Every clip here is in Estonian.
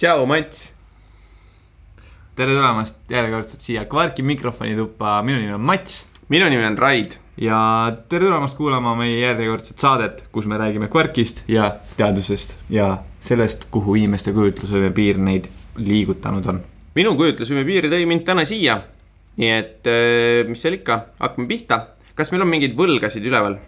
tšau, Mats. tere tulemast järjekordselt siia Kvarki mikrofoni tuppa, minu nimi on Mats minu nimi on Raid. ja tere tulemast kuulama meie järjekordset saadet, kus me räägime Kvarkist ja teadusest ja sellest, kuhu inimeste kujutlusvõime piir neid liigutanud on. minu kujutlusvõime piir tõi mind täna siia. nii et äh, mis seal ikka, hakkame pihta. kas meil on mingeid võlgasid üleval?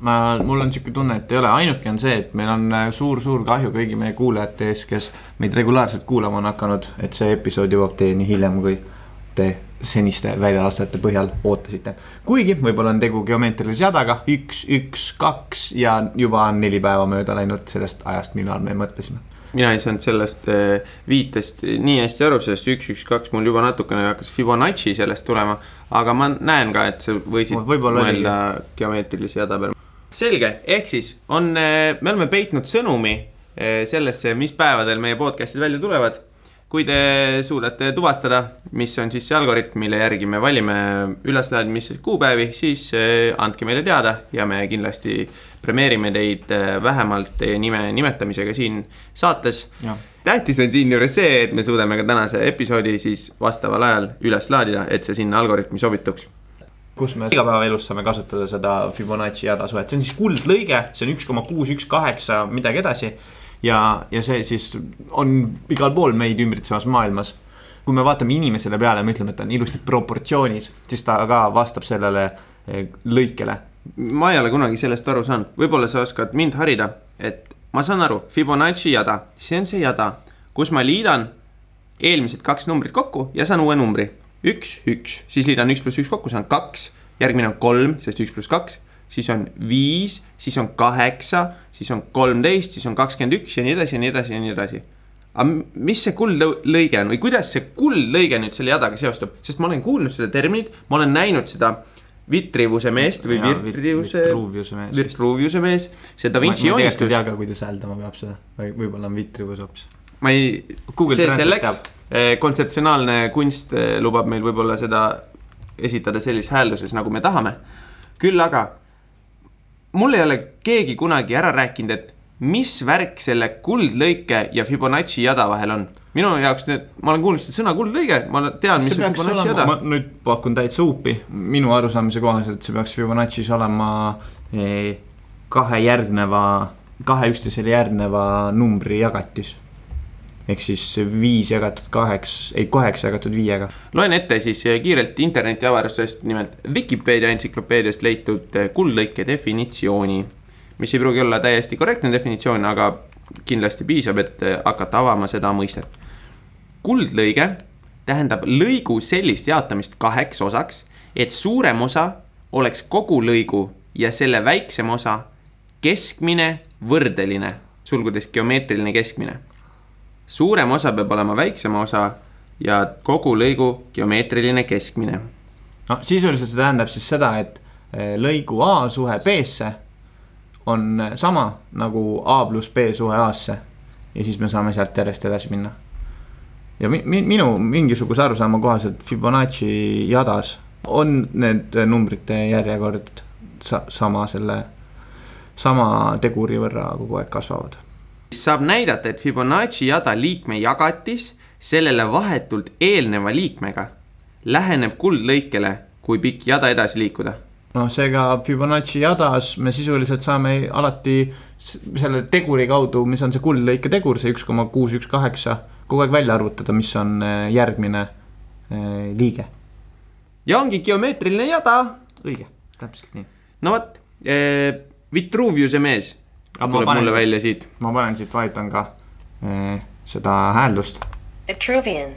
ma, mul on sihuke tunne, et ei ole, ainuke on see, et meil on suur-suur kahju kõigi meie kuulajate ees, kes meid regulaarselt kuulama on hakanud, et see episood jõuab teieni hiljem, kui te seniste väljalastete põhjal ootasite. kuigi võib-olla on tegu geomeetrilise jadaga, üks, üks, kaks ja juba on neli päeva mööda läinud sellest ajast, millal me mõtlesime. mina ei saanud sellest äh, viitest nii hästi aru, sellest üks, üks, kaks mul juba natukene hakkas Fibonacci sellest tulema. aga ma näen ka, et sa võisid mõelda geomeetrilise jada peale. selge, ehk siis on, me oleme peitnud sõnumi eh, sellesse, mis päevadel meie podcast'id välja tulevad. kui te suudate tuvastada, mis on siis see algoritm, mille järgi me valime üleslaadimise kuupäevi, siis eh, andke meile teada ja me kindlasti premeerime teid eh, vähemalt teie nime nimetamisega siin saates tähtis on siinjuures see, et me suudame ka tänase episoodi siis vastaval ajal üles laadida, et see sinna algoritmi sobituks. Kus me igapäevaelus saame kasutada seda Fibonacci jada suhet, see on siis kuldlõige, see on üks koma kuus, üks kaheksa, midagi edasi. ja, ja see siis on igal pool meid ümbritsevas maailmas. kui me vaatame inimesele peale, me ütleme, et ta on ilusti proportsioonis, siis ta ka vastab sellele eh, lõikele. ma ei ole kunagi sellest aru saanud, võib-olla sa oskad mind harida, et ma saan aru, Fibonacci jada, see on see jada, kus ma liidan eelmised kaks numbrit kokku ja saan uue numbri. üks, üks, siis liidan üks pluss üks kokku, saan kaks, järgmine on kolm, sest üks pluss kaks, siis on viis, siis on kaheksa, siis on kolmteist, siis on kakskümmend üks ja nii edasi ja nii edasi ja nii edasi. Aga mis see kuldlõige on või kuidas see kuldlõige nüüd selle jadaga seostub, sest ma olen kuulnud seda terminit, ma olen näinud seda vitrivuse meest või virtrivuse, Vitruviuse mees. Vitruviuse mees, see Da ma, ma Vinci tegelikult ei joonistus, tea ka, kuidas hääldama peab seda. Või võib-olla on vitrivus hoopis. ma ei, see selleks, kontseptsionaalne kunst eh, lubab meil võib-olla seda esitada sellises häälduses, nagu me tahame. küll aga mul ei ole keegi kunagi ära rääkinud, et mis värk selle kuldlõike ja Fibonacci jada vahel on. minu jaoks nüüd, ma olen kuulnud seda sõna kuldlõige, ma tean, mis see on Fibonacci olema, jada ma. nüüd pakun täitsa huupi, minu arusaamise kohaselt see peaks Fibonacci's olema eh, kahe järgneva, kahe üksteisele järgneva numbri jagatis. Ehk siis viis jagatud kaheks, ei kaheksa jagatud viiega. loen ette siis kiirelt internetiavarustusest, nimelt Vikipeedia entsüklopeediast leitud kuldlõike definitsiooni. mis ei pruugi olla täiesti korrektne definitsioon, aga kindlasti piisab, et hakata avama seda mõistet. kuldlõige tähendab lõigu sellist jaotamist kaheks osaks, et suurem osa oleks kogu lõigu ja selle väiksem osa keskmine võrdeline, sulgudes geomeetriline keskmine suurem osa peab olema väiksema osa ja kogu lõigu geomeetriline keskmine. no sisuliselt see tähendab siis seda, et eh, lõigu A suhe B-sse on sama nagu A pluss B suhe A-sse. ja siis me saame sealt järjest edasi minna. ja mi, mi, minu mingisuguse arusaama kohaselt Fibonacci jadas on need numbrite järjekord sa, sama selle, sama teguri võrra kogu aeg kasvavad. Saab näidata, et Fibonacci jada liikme jagatis sellele vahetult eelneva liikmega läheneb kuldlõikele, kui pikk jada edasi liikuda. noh, seega Fibonacci jadas me sisuliselt saame alati selle teguri kaudu, mis on see kuldlõike tegur, see üks koma kuus, üks kaheksa, kogu aeg välja arvutada, mis on eh, järgmine eh, liige. ja ongi geomeetriline jada, õige, täpselt nii. no vot, Vitruviuse mees tuleb mulle siit- välja siit. ma panen siit, vajutan ka eh, seda hääldust. Vitruvian.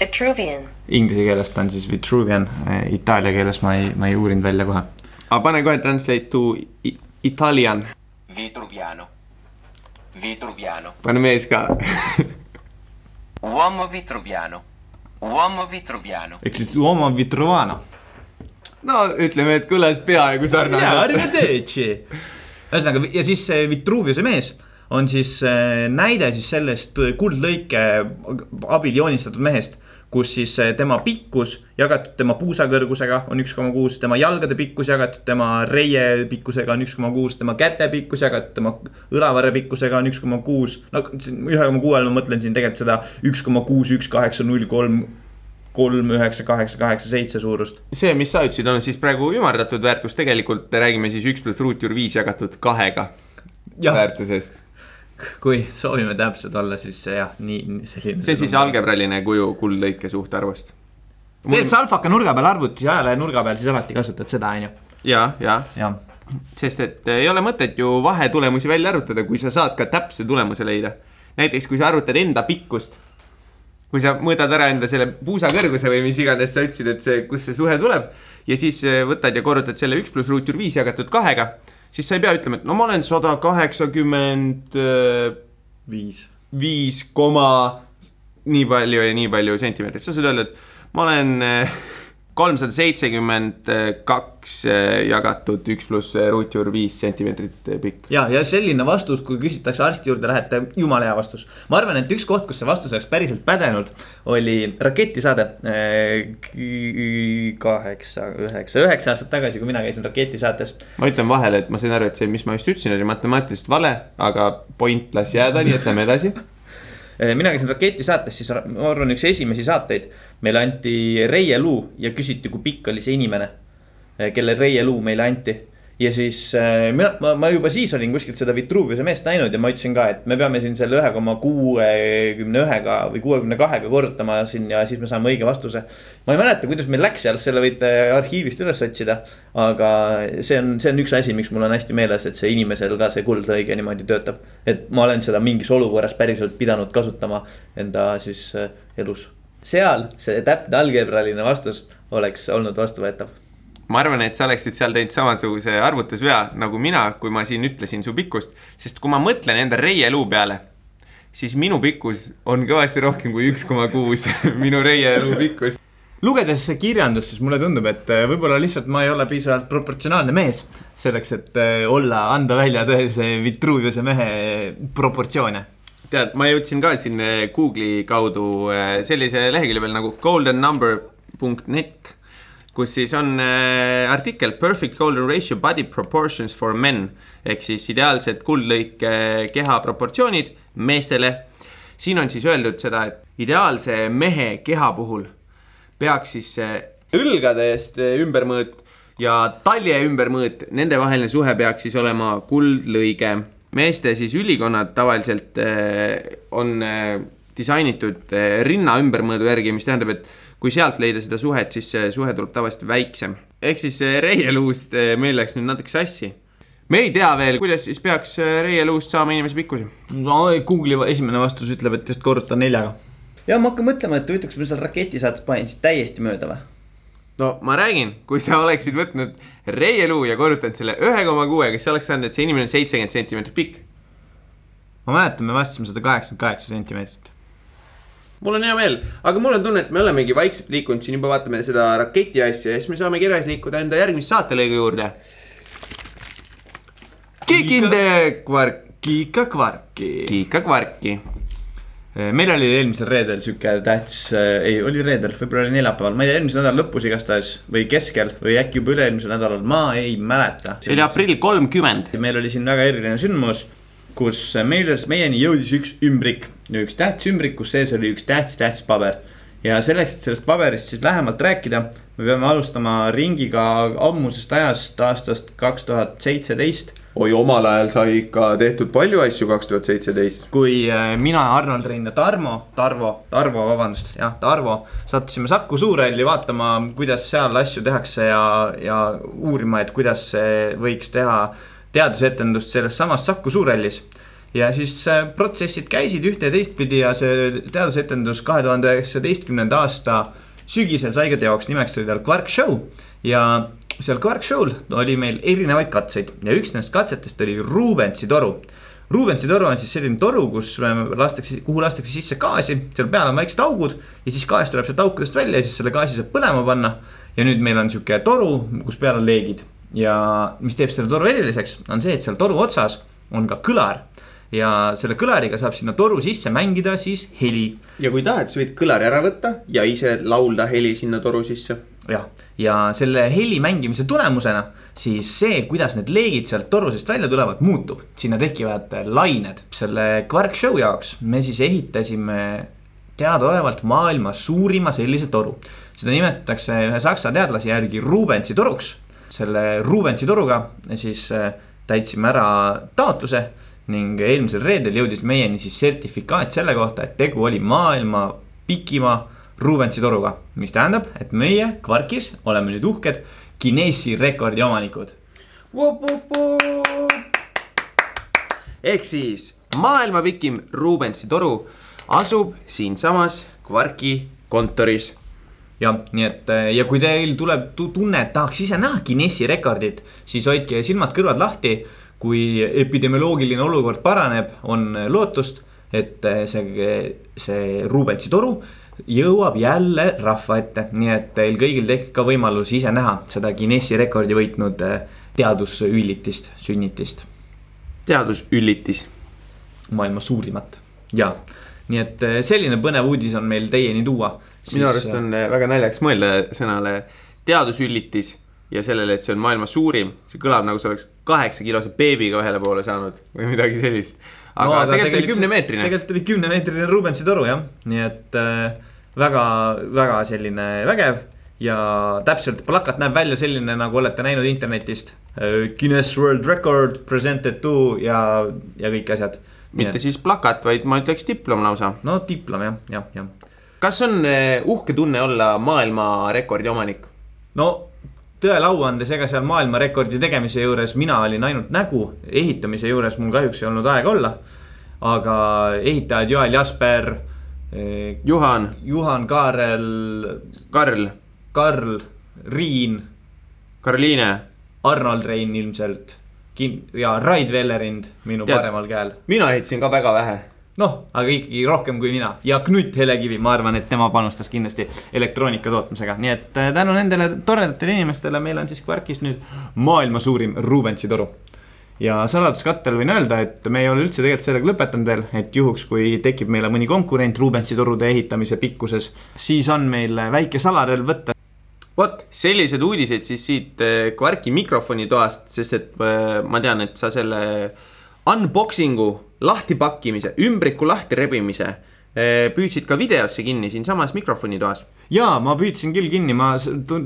Vitruvian. Inglise keeles ta on siis Vitruvian eh,, itaalia keeles ma ei, ma ei uurinud välja kohe. aga pane kohe translate to Italian, Vitruviano. Vitruviano. pane mees ka Uomo Vitruviano. Uomo Vitruviano. ehk siis uomo Vitruvano. no ütleme, et kõlas peaaegu jaa, sarnaselt. arrivederci. Ühesõnaga ja siis see Vitruviuse mees on siis äh, näide siis sellest kuldlõike abil joonistatud mehest, kus siis eh, tema pikkus jagatud tema puusa kõrgusega on üks koma kuus, tema jalgade pikkus jagatud tema reie pikkusega on üks koma kuus, tema käte pikkus jagatud tema õlavarre pikkusega on üks koma kuus. no ühe koma kuue all ma mõtlen siin tegelikult seda üks koma kuus, üks kaheksa, null kolm kolm, üheksa, kaheksa, kaheksa, seitse suurust. see, mis sa ütlesid, on siis praegu ümardatud väärtus, tegelikult räägime siis üks pluss ruutjuur viis jagatud kahega Jah. väärtusest. kui soovime täpsed olla, siis jah, nii, selline. see on siis algebraline kuju kuldlõike suhtarvust. teed sa alfaka nurga peal arvuti ajalehe nurga peal, siis alati kasutad seda, on ju. ja, ja jah sest et ei ole mõtet ju vahetulemusi välja arvutada, kui sa saad ka täpse tulemuse leida. näiteks kui sa arvutad enda pikkust. Kui sa mõõdad ära enda selle puusa kõrguse või mis iganes sa ütlesid, et see, kust see suhe tuleb. ja siis eh, võtad ja korrutad selle üks pluss ruutjuur viis jagatud kahega. siis sa ei pea ütlema, et no ma olen sada kaheksakümmend eh, viis. viis koma nii palju ja nii palju sentimeetrit, sa saad öelda, et ma olen eh, kolmsada seitsekümmend kaks eh, jagatud üks pluss eh, ruutjuur viis sentimeetrit pikk. ja, ja selline vastus, kui küsitakse arsti juurde lähete, jumala hea vastus. ma arvan, et üks koht, kus see vastus oleks päriselt pädenud, oli raketisaade. kaheksa, üheksa, üheksa aastat tagasi, kui mina käisin raketisaates. ma ütlen vahele, et ma sain aru, et see, mis ma just ütlesin, oli matemaatiliselt vale, aga point las jääda, nii et lähme edasi Eh, mina käisin raketisaates, siis ma arvan, üks esimesi saateid. meile anti reieluu ja küsiti, kui pikk oli see inimene, kelle reieluu meile anti ja siis äh, mina, ma, ma juba siis olin kuskilt seda Vitruviuse meest näinud ja ma ütlesin ka, et me peame siin selle ühe koma kuuekümne ühega või kuuekümne kahega korrutama siin ja siis me saame õige vastuse. ma ei mäleta, kuidas meil läks seal, selle võite arhiivist üles otsida. aga see on, see on üks asi, miks mul on hästi meeles, et see inimesel ka see kuldõige niimoodi töötab. et ma olen seda mingis olukorras päriselt pidanud kasutama enda siis äh, elus. seal see täpne algebraline vastus oleks olnud vastuvõetav ma arvan, et sa oleksid seal teinud samasuguse arvutusvea nagu mina, kui ma siin ütlesin su pikkust, sest kui ma mõtlen enda reieluu peale, siis minu pikkus on kõvasti rohkem kui üks koma kuus minu reieluu pikkus. lugedes kirjandust, siis mulle tundub, et äh, võib-olla lihtsalt ma ei ole piisavalt proportsionaalne mees selleks, et äh, olla, anda välja tõelise Vitruviuse mehe proportsioone tead, ma jõudsin ka siin äh, Google'i kaudu sellise lehekülje peal nagu goldennumber.net kus siis on äh, artikkel Perfect golden ratio body proportions for men ehk siis ideaalsed kuldlõike keha proportsioonid meestele. siin on siis öeldud seda, et ideaalse mehe keha puhul peaks siis õlgadest ümbermõõt ja talje ümbermõõt, nende vaheline suhe peaks siis olema kuldlõige. meeste siis ülikonnad tavaliselt äh, on äh, disainitud äh, rinna ümbermõõdu järgi, mis tähendab, et kui sealt leida seda suhet, siis see suhe tuleb tavaliselt väiksem. ehk siis reieluust meil läks nüüd natuke sassi. me ei tea veel, kuidas siis peaks reieluust saama inimese pikkuse. no Google'i esimene vastus ütleb, et just korruta neljaga. ja ma hakkan mõtlema, et huvitav, kas ma seal raketisaates panin siis täiesti mööda või? no ma räägin, kui sa oleksid võtnud reieluu ja korrutanud selle ühe koma kuue, kas sa oleks saanud, et see inimene on seitsekümmend sentimeetrit pikk? ma mäletan, me vastasime sada kaheksakümmend kaheksa sentimeetrit mul on hea meel, aga mul on tunne, et me olemegi vaikselt liikunud siin juba vaatame seda raketi asja ja siis me saamegi edasi liikuda enda järgmise saatelõigu juurde. Kikinde kvark. Kiika kvarki. Kiika kvarki. meil oli eelmisel reedel sihuke tähtis, ei oli reedel, võib-olla oli neljapäeval, ma ei tea, eelmise nädala lõpus igastahes või keskel või äkki juba üle-eelmisel nädalal, ma ei mäleta. see oli aprill kolmkümmend. meil oli siin väga eriline sündmus kus meile, meieni jõudis üks ümbrik, üks tähtis ümbrik, kus sees oli üks tähtis, tähtis paber. ja selleks, et sellest paberist siis lähemalt rääkida, me peame alustama ringiga ammusest ajast, aastast kaks tuhat seitseteist. oi, omal ajal sai ikka tehtud palju asju kaks tuhat seitseteist. kui äh, mina, Arnold Rein ja Tarmo, Tarvo, Tarvo, vabandust, jah, Tarvo, sattusime Saku Suurhalli vaatama, kuidas seal asju tehakse ja, ja uurima, et kuidas võiks teha teadusetendust selles samas Saku Suurhallis. ja siis äh, protsessid käisid ühte ja teistpidi ja see teadusetendus kahe tuhande üheksateistkümnenda aasta sügisel sai ka teoks, nimeks oli tal Quark Show. ja seal Quark Show'l oli meil erinevaid katseid ja üks nendest katsetest oli Rubensi toru. Rubensi toru on siis selline toru, kus lastakse, kuhu lastakse sisse gaasi, seal peal on väiksed augud ja siis gaas tuleb sealt aukudest välja ja siis selle gaasi saab põlema panna. ja nüüd meil on sihuke toru, kus peal on leegid ja mis teeb selle toru eriliseks, on see, et seal toru otsas on ka kõlar. ja selle kõlariga saab sinna toru sisse mängida siis heli ja kui tahad, sa võid kõlari ära võtta ja ise laulda heli sinna toru sisse. jah, ja selle heli mängimise tulemusena siis see, kuidas need leegid sealt toru seest välja tulevad, muutub. sinna tekivad lained. selle Quark Show jaoks me siis ehitasime teadaolevalt maailma suurima sellise toru. seda nimetatakse ühe saksa teadlase järgi Rubensi toruks. Selle Rubensi toruga siis äh, täitsime ära taotluse ning eelmisel reedel jõudis meieni siis sertifikaat selle kohta, et tegu oli maailma pikima Rubensi toruga, mis tähendab, et meie Quarkis oleme nüüd uhked Guinessi rekordi omanikud. ehk siis maailma pikim Rubensi toru asub siinsamas Quarki kontoris. jah, nii et äh, ja kui teil tuleb tu- tunne, et tahaks ise näha Guinessi rekordit, siis hoidke silmad-kõrvad lahti. kui epidemioloogiline olukord paraneb, on lootust, et äh, see, see Rubensi toru jõuab jälle rahva ette, nii et teil kõigil tekib ka võimalus ise näha seda Guinessi rekordi võitnud äh, teadusüllitist, sünnitist, teadusüllitis. maailma suurimat ja nii et selline põnev uudis on meil teieni tuua. Minu arust on äh, väga naljakas mõelda sõnale teadusüllitis ja sellele, et see on maailma suurim. see kõlab nagu see oleks kaheksa kilose beebiga ühele poole saanud või midagi sellist. aga no, tegelikult oli kümnemeetrine. tegelikult oli kümnemeetrine Rubensi toru jah, nii et äh, väga, väga selline vägev ja täpselt plakat näeb välja selline, nagu olete näinud internetist. Guinness World Record presented to ja, ja kõik asjad. mitte siis plakat, vaid ma ütleks diplom lausa. no diplom jah, jah, jah. Kas on äh, uhke tunne olla maailmarekordi omanik? no tõele au andes, ega seal maailmarekordi tegemise juures mina olin ainult nägu, ehitamise juures mul kahjuks ei olnud aega olla. aga ehitajad Joel Jasper, Juhan, Juhan Kaarel, Karl, Karl, Riin, Karoliine, Arnold Rein ilmselt. ja Raid Vellerind minu Tead. paremal käel. mina ehitasin ka väga vähe. noh, aga ikkagi rohkem kui mina ja Knut Helekivi, ma arvan, et tema panustas kindlasti elektroonika tootmisega, nii et äh, tänu nendele toredatele inimestele meil on siis Quarkis nüüd maailma suurim Rubensi toru. ja saladuskattel võin öelda, et me ei ole üldse tegelikult sellega lõpetanud veel, et juhuks, kui tekib meile mõni konkurent Rubensi torude ehitamise pikkuses, siis on meil väike salarelv võtta. vot sellised uudised siis siit äh, Quarki mikrofonitoast, sest et äh, ma tean, et sa selle unboxing'u lahtipakkimise, ümbriku lahti rebimise äh, püüdsid ka videosse kinni siinsamas mikrofonitoas. ja ma püüdsin küll kinni, ma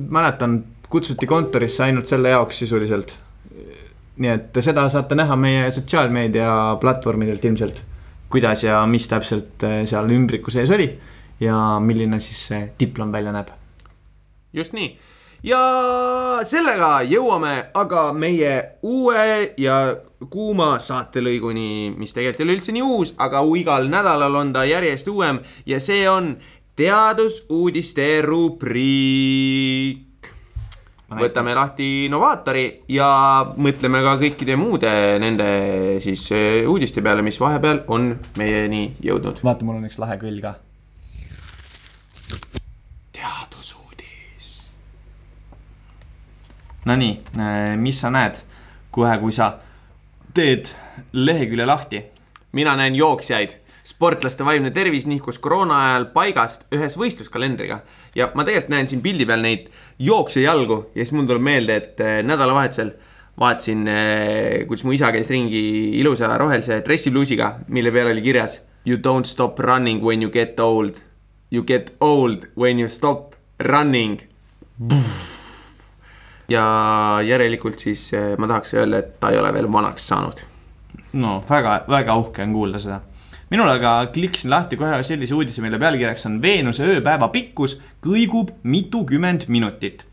mäletan, kutsuti kontorisse ainult selle jaoks sisuliselt. nii et seda saate näha meie sotsiaalmeedia platvormidelt ilmselt, kuidas ja mis täpselt eh, seal ümbriku sees oli ja milline siis see diplom välja näeb. just nii. ja sellega jõuame aga meie uue ja kuuma saatelõiguni, mis tegelikult ei ole üldse nii uus, aga igal nädalal on ta järjest uuem ja see on teadusuudiste rubriik. võtame lahti Novaatori ja mõtleme ka kõikide muude nende siis eh, uudiste peale, mis vahepeal on meieni jõudnud. vaata, mul on üks lahe kõll ka. teadusuudis. Nonii, mis sa näed kohe, kui sa teed lehekülje lahti mina näen jooksjaid, sportlaste vaimne tervis nihkus koroona ajal paigast ühes võistluskalendriga ja ma tegelikult näen siin pildi peal neid jooksjajalgu ja siis mul tuleb meelde, et eh, nädalavahetusel vaatasin, kuidas mu isa käis ringi ilusa rohelise dressipluusiga, mille peal oli kirjas You don't stop running when you get old. You get old when you stop running. Ja järelikult siis eh, ma tahaks öelda, et ta ei ole veel vanaks saanud no väga, väga uhke on kuulda seda. minul aga klikkisin lahti kohe sellise uudise, mille pealkirjaks on Veenuse ööpäeva pikkus kõigub mitukümmend minutit.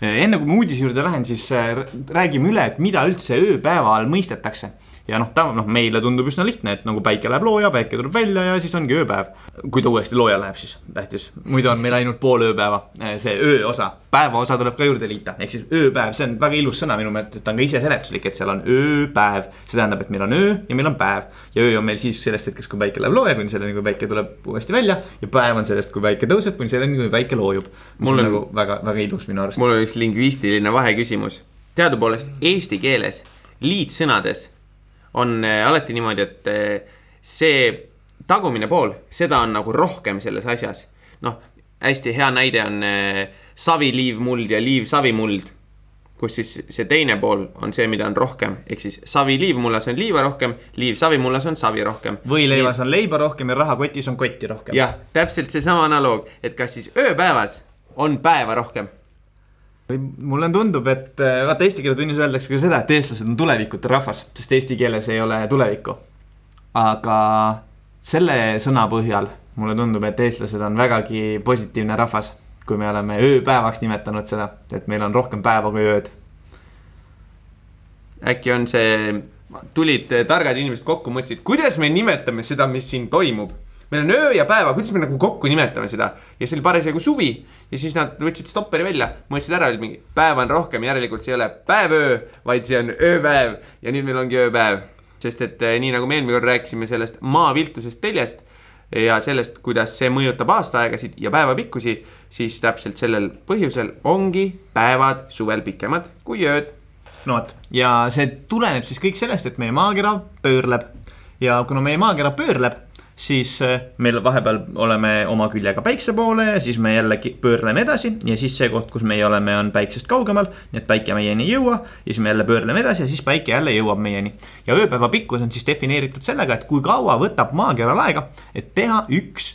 enne kui ma uudise juurde lähen, siis äh, räägime üle, et mida üldse ööpäeva all mõistetakse. Ja noh, ta noh, meile tundub üsna lihtne, et nagu päike läheb looja, päike tuleb välja ja siis ongi ööpäev. kui ta uuesti looja läheb, siis tähtis, muidu on meil ainult pool ööpäeva, see ööosa, päevaosa tuleb ka juurde liita, ehk siis ööpäev, see on väga ilus sõna minu meelest, et ta on ka iseseletuslik, et seal on ööpäev. see tähendab, et meil on öö ja meil on päev ja öö on meil siis sellest hetkest, kui päike läheb looja, kuni selleni, kui päike tuleb uuesti välja ja päev on sellest, kui päike tõuseb, kuni selleni, kui päike loojub. Mul on on- nagu väga, väga ilus minu arust. mul on üks lingvistiline vaheküsimus. teadupoolest eesti keeles liitsõnades on äh, alati niimoodi, et äh, see tagumine pool, seda on nagu rohkem selles asjas. noh, hästi hea näide on äh, saviliivmuld ja liivsavimuld, kus siis see teine pool on see, mida on rohkem, ehk siis saviliivmullas on liiva rohkem, liivsavimullas on savi rohkem. võileivas on leiba rohkem ja rahakotis on kotti rohkem. jah, täpselt seesama analoog, et kas siis ööpäevas on päeva rohkem või mulle tundub, et äh, vaata eesti keele tunnis öeldakse ka seda, et eestlased on tulevikute rahvas, sest eesti keeles ei ole tulevikku. aga selle sõna põhjal mulle tundub, et eestlased on vägagi positiivne rahvas, kui me oleme ööpäevaks nimetanud seda, et meil on rohkem päeva kui ööd. äkki on see, tulid targad inimesed kokku, mõtlesid, kuidas me nimetame seda, mis siin toimub. Meil on öö ja päeva, kuidas me nagu kokku nimetame seda? Ja see oli parasjagu suvi ja siis nad võtsid stopperi välja, mõtlesid ära, mingi päeva on rohkem, järelikult see ei ole päev-öö, vaid see on ööpäev. Ja nüüd meil ongi ööpäev. sest et eh, nii nagu me eelmine kord rääkisime sellest maa viltusest teljest ja sellest, kuidas see mõjutab aastaaegasid ja päevapikkusi, siis täpselt sellel põhjusel ongi päevad suvel pikemad kui ööd. No vot, ja see tuleneb siis kõik sellest, et meie maakera pöörleb. Ja kuna meie maakera pöörleb, siis äh, meil vahepeal oleme oma küljega päikse poole ja siis me jällegi pöörleme edasi ja siis see koht, kus meie oleme, on päiksest kaugemal, nii et päike meieni ei jõua ja siis me jälle pöörleme edasi ja siis päike jälle jõuab meieni. ja ööpäeva pikkus on siis defineeritud sellega, et kui kaua võtab maakeral aega, et teha üks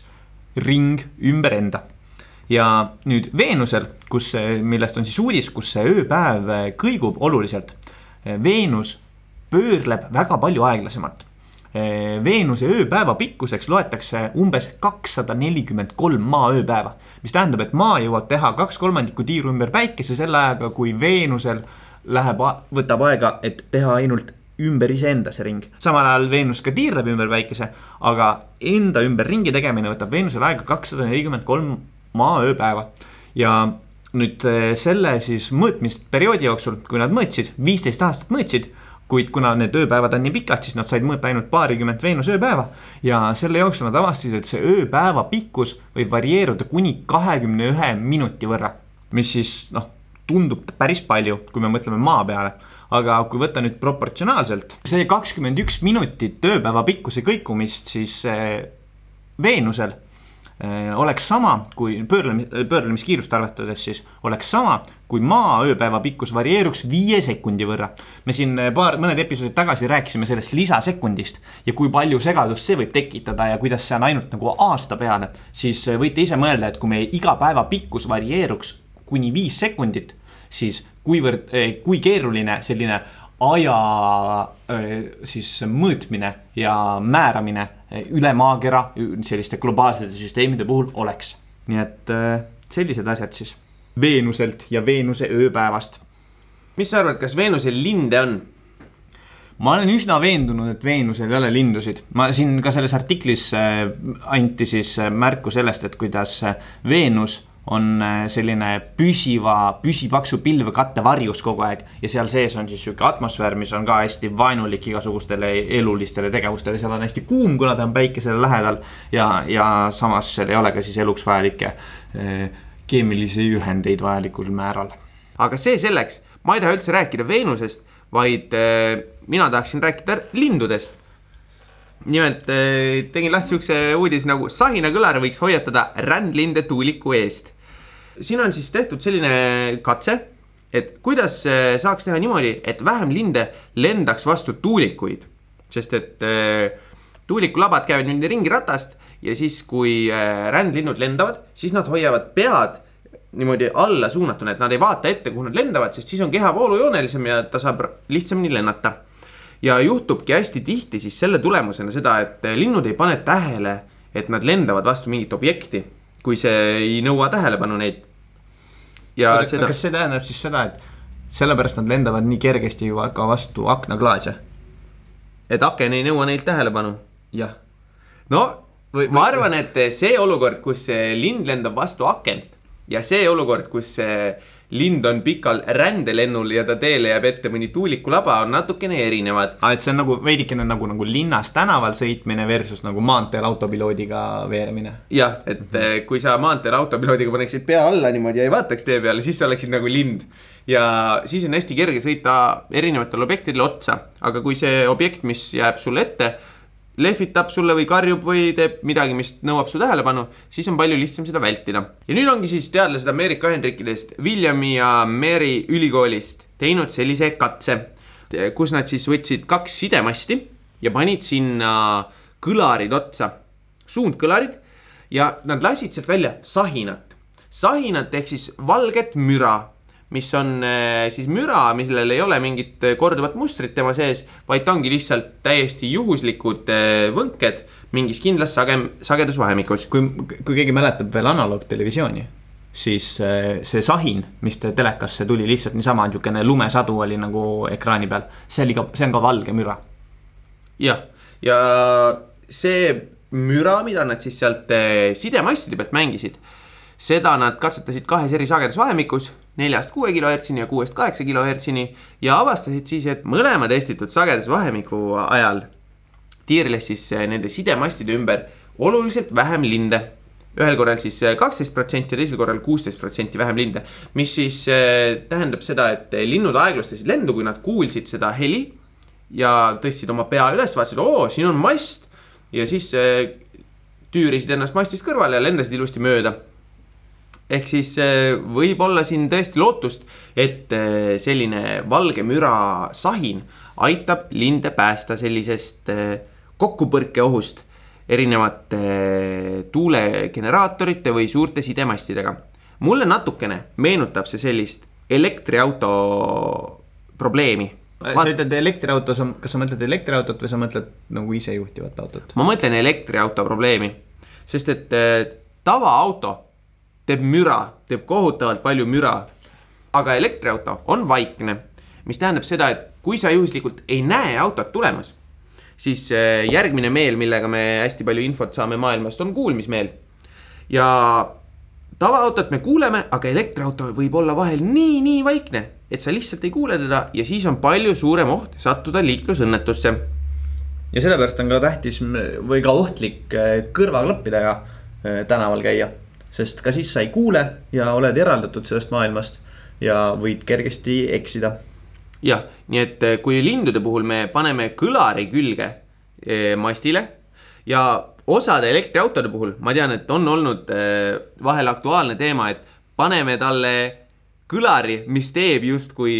ring ümber enda ja nüüd Veenusel, kus, millest on siis uudis, kus see ööpäev eh, kõigub oluliselt. Veenus pöörleb väga palju aeglasemalt. Veenuse ööpäeva pikkuseks loetakse umbes kakssada nelikümmend kolm maa ööpäeva, mis tähendab, et maa jõuab teha kaks kolmandikku tiiru ümber päikese selle ajaga, kui Veenusel läheb, võtab aega, et teha ainult ümber iseenda see ring. samal ajal Veenus ka tiirleb ümber päikese, aga enda ümber ringi tegemine võtab Veenusel aega kakssada nelikümmend kolm maa ööpäeva ja nüüd selle siis mõõtmisperioodi jooksul, kui nad mõõtsid, viisteist aastat mõõtsid, kuid kuna need ööpäevad on nii pikad, siis nad said mõõta ainult paarikümmet Veenuse ööpäeva ja selle jooksul nad avastasid, et see ööpäeva pikkus võib varieeruda kuni kahekümne ühe minuti võrra, mis siis noh, tundub päris palju, kui me mõtleme maa peale. Aga kui võtta nüüd proportsionaalselt, see kakskümmend üks minutit ööpäeva pikkuse kõikumist siis eh, Veenusel oleks sama, kui pöörlemis, pöörlemiskiirust arvestades siis oleks sama, kui maa ööpäeva pikkus varieeruks viie sekundi võrra. me siin eh, paar, mõned episoodid tagasi rääkisime sellest lisasekundist ja kui palju segadust see võib tekitada ja kuidas see on ainult nagu aasta peale, siis eh, võite ise mõelda, et kui meie iga päeva pikkus varieeruks kuni viis sekundit, siis kuivõrd, kui keeruline selline aja siis mõõtmine ja määramine üle maakera selliste globaalsete süsteemide puhul oleks. nii et eh, sellised asjad siis Veenuselt ja Veenuse ööpäevast. mis sa arvad, kas Veenusel linde on? ma olen üsna veendunud, et Veenusel ei ole lindusid, ma siin ka selles artiklis äh, anti siis äh, märku sellest, et kuidas äh, Veenus on äh, selline püsiva, püsipaksu pilvekatte varjus kogu aeg ja seal sees on siis sihuke atmosfäär, mis on ka hästi vaenulik igasugustele elulistele tegevustele, seal on hästi kuum, kuna ta on päikesele lähedal ja, ja samas seal ei ole ka siis eluks vajalikke äh, keemilisi ühendeid vajalikul määral. aga see selleks, ma ei taha üldse rääkida Veenusest, vaid äh, mina tahaksin rääkida lindudest. nimelt tegin lahti siukse uudise nagu Sahina kõlar võiks hoiatada rändlinde tuuliku eest. Siin on siis tehtud selline katse, et kuidas äh, saaks teha niimoodi, et vähem linde lendaks vastu tuulikuid. sest et äh, tuulikulabad käivad niimoodi ringi ratast ja siis, kui äh, rändlinnud lendavad, siis nad hoiavad pead niimoodi alla suunatuna, et nad ei vaata ette, kuhu nad lendavad, sest siis on keha voolujoonelisem ja ta saab lihtsamini lennata. ja juhtubki hästi tihti siis selle tulemusena seda, et linnud ei pane tähele, et nad lendavad vastu mingit objekti, kui see ei nõua tähelepanu neid. Ja Oota, seda, kas see tähendab siis seda, et sellepärast nad lendavad nii kergesti ju ka vastu aknaklaase? et aken ei nõua neilt tähelepanu. jah. no Või- ma arvan, et see olukord, kus see lind lendab vastu akent ja see olukord, kus lind on pikal rändelennul ja ta teele jääb ette mõni tuulikulaba, on natukene erinevad. aa, et see on nagu veidikene nagu, nagu linnas tänaval sõitmine versus nagu maanteel autopiloodiga veeremine. jah, et mm -hmm. kui sa maanteel autopiloodiga paneksid pea alla niimoodi ja ei vaataks tee peale, siis sa oleksid nagu lind. ja siis on hästi kerge sõita erinevatele objektidele otsa, aga kui see objekt, mis jääb sulle ette, lehvitab sulle või karjub või teeb midagi, mis nõuab su tähelepanu, siis on palju lihtsam seda vältida. ja nüüd ongi siis teadlased Ameerika Ühendriikidest, Williami ja Mary ülikoolist teinud sellise katse, kus nad siis võtsid kaks sidemasti ja panid sinna kõlarid otsa, suundkõlarid ja nad lasid sealt välja sahinat. sahinat ehk siis valget müra, mis on eh, siis müra, millel ei ole mingit eh, korduvat mustrit tema sees, vaid ta ongi lihtsalt täiesti juhuslikud eh, võnked mingis kindlas sagem, sagedusvahemikus. kui, kui keegi mäletab veel analoogtelevisiooni, siis see sahin, mis te telekasse tuli lihtsalt niisama, niisugune lumesadu oli nagu ekraani peal, see oli ka, see on ka valge müra. jah, ja see müra, mida nad siis sealt sidemastide pealt mängisid, seda nad katsetasid kahes eri sagedusvahemikus, neljast kuue kilohertsini ja kuuest kaheksa kilohertsini ja avastasid siis, et mõlema testitud sagedusvahemiku ajal tiirles siis eh, nende sidemastide ümber oluliselt vähem linde ühel korral siis kaksteist protsenti ja teisel korral kuusteist protsenti vähem linde, mis siis eh, tähendab seda, et linnud aeglustasid lendu, kui nad kuulsid seda heli ja tõstsid oma pea üles, vaatasid, oo, siin on mast ja siis eh, tüürisid ennast mastist kõrvale ja lendasid ilusti mööda. Ehk siis eh, võib olla siin tõesti lootust, et eh, selline valge müra sahin aitab linde päästa sellisest eh, kokkupõrkeohust erinevate tuulegeneraatorite või suurte sidemastidega. mulle natukene meenutab see sellist elektriauto probleemi sa ütled elektriauto, sa, kas sa mõtled elektriautot või sa mõtled nagu isejuhtivat autot? ma mõtlen elektriauto probleemi, sest et tavaauto teeb müra, teeb kohutavalt palju müra. aga elektriauto on vaikne, mis tähendab seda, et kui sa juhuslikult ei näe autot tulemas, siis äh, järgmine meel, millega me hästi palju infot saame maailmast, on kuulmismeel. ja tavaautot me kuuleme, aga elektriauto võib olla vahel nii, nii vaikne, et sa lihtsalt ei kuule teda ja siis on palju suurem oht sattuda liiklusõnnetusse ja sellepärast on ka tähtis või ka ohtlik äh, kõrvaklappidega äh, tänaval käia. Sest ka siis sa ei kuule ja oled eraldatud sellest maailmast ja võid kergesti eksida. jah, nii et eh, kui lindude puhul me paneme kõlari külge eh, mastile ja osade elektriautode puhul ma tean, et on olnud eh, vahel aktuaalne teema, et paneme talle kõlari, mis teeb justkui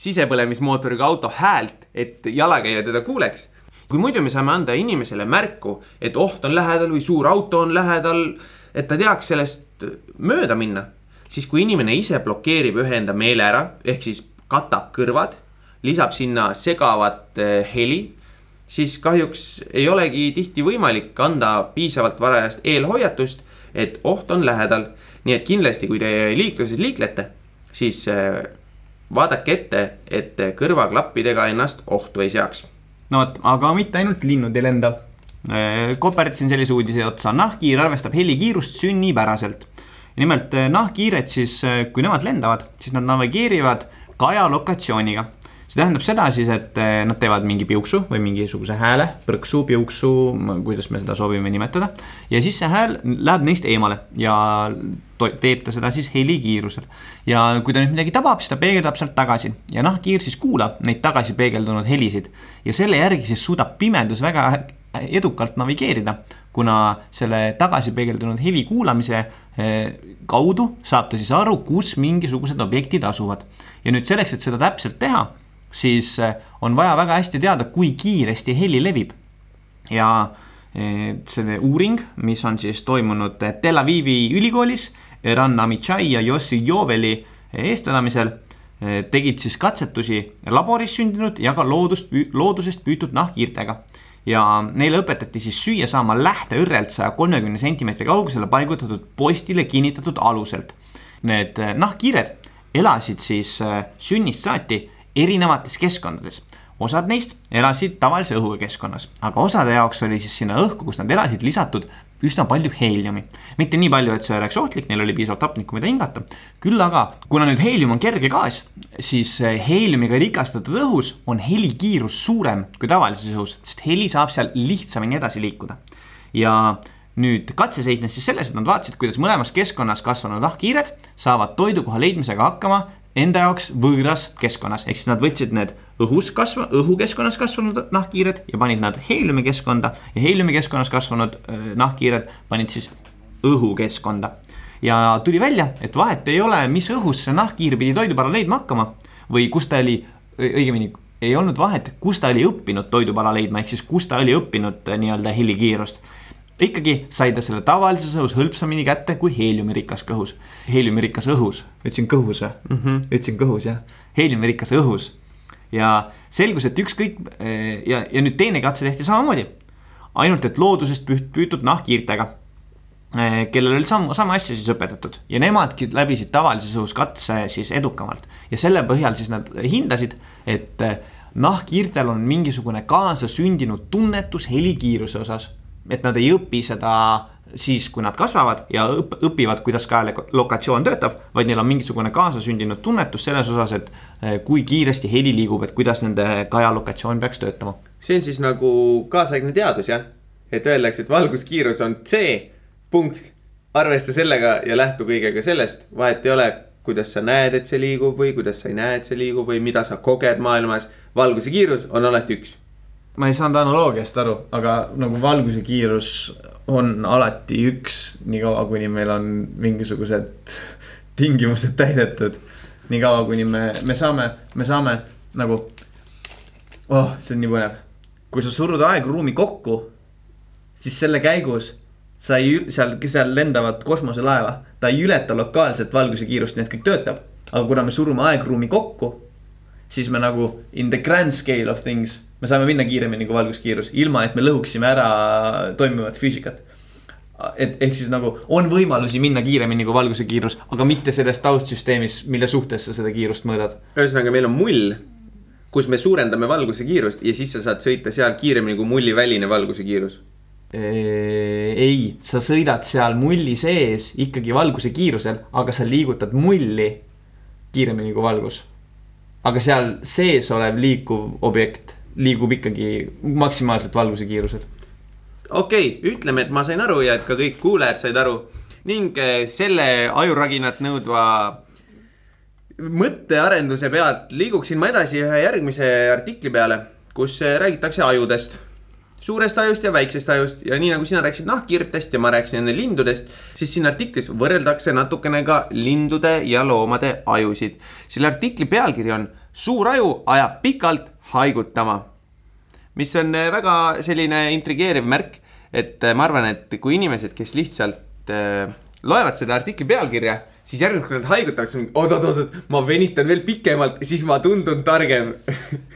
sisepõlemismootoriga auto häält, et jalakäija teda kuuleks. kui muidu me saame anda inimesele märku, et oht on lähedal või suur auto on lähedal, et ta teaks sellest mööda minna, siis kui inimene ise blokeerib ühe enda meele ära, ehk siis katab kõrvad, lisab sinna segavat eh, heli, siis kahjuks ei olegi tihti võimalik anda piisavalt varajast eelhoiatust, et oht on lähedal. nii et kindlasti, kui te liikluses liiklete, siis eh, vaadake ette, et kõrvaklappidega ennast ohtu ei seaks no vot, aga mitte ainult linnud ei lenda. Koperdatasin sellise uudise otsa, nahkhiir arvestab helikiirust sünnipäraselt. nimelt eh, nahkhiired siis, kui nemad lendavad, siis nad navigeerivad kaja lokatsiooniga. See tähendab seda siis, et eh, nad teevad mingi piuksu või mingisuguse hääle, põrksu, piuksu, kuidas me seda soovime nimetada. ja siis see hääl läheb neist eemale ja teeb ta seda siis helikiirusel. ja kui ta nüüd midagi tabab, siis ta peegeldab sealt tagasi ja nahkhiir siis kuulab neid tagasi peegeldunud helisid ja selle järgi siis suudab pimedas väga edukalt navigeerida, kuna selle tagasi peegeldunud heli kuulamise eh, kaudu saab ta siis aru, kus mingisugused objektid asuvad. ja nüüd selleks, et seda täpselt teha, siis eh, on vaja väga hästi teada, kui kiiresti heli levib ja eh, see uuring, mis on siis toimunud Tel Avivi ülikoolis Eran Amichai ja Yossi Joveli eestvedamisel, tegid siis katsetusi laboris sündinud ja ka loodust, loodusest püütud nahkhiirtega. ja neile õpetati siis süüa saama lähteõrrelt saja kolmekümne sentimeetri kaugusele paigutatud postile kinnitatud aluselt. Need eh, nahkhiired elasid siis eh, sünnist saati erinevates keskkondades osad neist elasid tavalise õhuga keskkonnas, aga osade jaoks oli siis sinna õhku, kus nad elasid, lisatud üsna palju heeliumi. mitte nii palju, et see oleks ohtlik, neil oli piisavalt hapnikku, mida hingata. küll aga, kuna nüüd heelium on kerge gaas, siis eh, heeliumiga rikastatud õhus on helikiirus suurem kui tavalises õhus, sest heli saab seal lihtsamini edasi liikuda. ja nüüd katse seisnes siis selles, et nad vaatasid, kuidas mõlemas keskkonnas kasvanud nahkhiired saavad toidukoha leidmisega hakkama enda jaoks võõras keskkonnas, ehk siis nad võtsid need õhus kasva-, õhukeskkonnas kasvanud nahkhiired ja panid nad heeliumi keskkonda ja heeliumi keskkonnas kasvanud öö, nahkhiired panid siis õhukeskkonda. ja tuli välja, et vahet ei ole, mis õhus see nahkhiir pidi toidupala leidma hakkama või kus ta oli, õigemini ei olnud vahet, kus ta oli õppinud toidupala leidma, ehk siis kus ta oli õppinud äh, nii-öelda helikiirust ikkagi sai ta selle tavalises õhus hõlpsamini kätte kui heeliumirikas kõhus, heeliumirikas õhus. ütlesin kõhus või mm -hmm.? ütlesin kõhus jah, heeliumirikas õhus. ja selgus, et ükskõik eh, ja, ja nüüd teine katse tehti samamoodi. ainult, et loodusest püüt- püütud nahkhiirtega, kellel oli sama, sama asja siis õpetatud ja nemadki läbisid tavalises õhus katse siis edukamalt. ja selle põhjal siis nad hindasid, et eh, nahkhiirtel on mingisugune kaasasündinud tunnetus helikiiruse osas et nad ei õpi seda siis, kui nad kasvavad ja õp- õpivad, kuidas kaelokatsioon töötab, vaid neil on mingisugune kaasasündinud tunnetus selles osas, et eh, kui kiiresti heli liigub, et kuidas nende kajalokatsioon peaks töötama. see on siis nagu kaasaegne teadus jah, et öeldakse, et valguskiirus on C punkt, arvesta sellega ja lähtu kõigega sellest, vahet ei ole, kuidas sa näed, et see liigub või kuidas sa ei näe, et see liigub või mida sa koged maailmas. valguse kiirus on alati üks. Ma ei saanud analoogiast aru, aga nagu valguse kiirus on alati üks, niikaua kuni meil on mingisugused tingimused täidetud. niikaua kuni me, me saame, me saame nagu, oh, see on nii põnev. kui sa surud aegruumi kokku, siis selle käigus sa ei, seal, seal lendavat kosmoselaeva, ta ei ületa lokaalset valguse kiirust, nii et kõik töötab. aga kuna me surume aegruumi kokku, siis me nagu in the grand scale of things, me saame minna kiiremini kui valguskiirus, ilma et me lõhuksime ära toimivat füüsikat. et ehk siis nagu on võimalusi minna kiiremini kui valguse kiirus, aga mitte selles taustsüsteemis, mille suhtes sa seda kiirust mõõdad. ühesõnaga, meil on mull, kus me suurendame valguse kiirust ja siis sa saad sõita seal kiiremini kui mulli väline valguse kiirus. ei, sa sõidad seal mulli sees ikkagi valguse kiirusel, aga sa liigutad mulli kiiremini kui valgus. Aga seal sees olev liikuv objekt liigub ikkagi maksimaalselt valguse kiirusel. okei okay,, ütleme, et ma sain aru ja et ka kõik kuulajad said aru ning eh, selle ajuraginat nõudva mõttearenduse pealt liiguksin ma edasi ühe järgmise artikli peale, kus eh, räägitakse ajudest. Suurest ajust ja väiksest ajust ja nii nagu sina rääkisid nahkhiirtest ja ma rääkisin enne lindudest, siis siin artiklis võrreldakse natukene ka lindude ja loomade ajusid. selle artikli pealkiri on Suur aju ajab pikalt haigutama mis on eh, väga selline intrigeeriv märk, et eh, ma arvan, et kui inimesed, kes lihtsalt äh, loevad seda artikli pealkirja, siis järgmine kord nad haigutavad, siis oot-oot-oot, ma venitan veel pikemalt, siis ma tundun targem.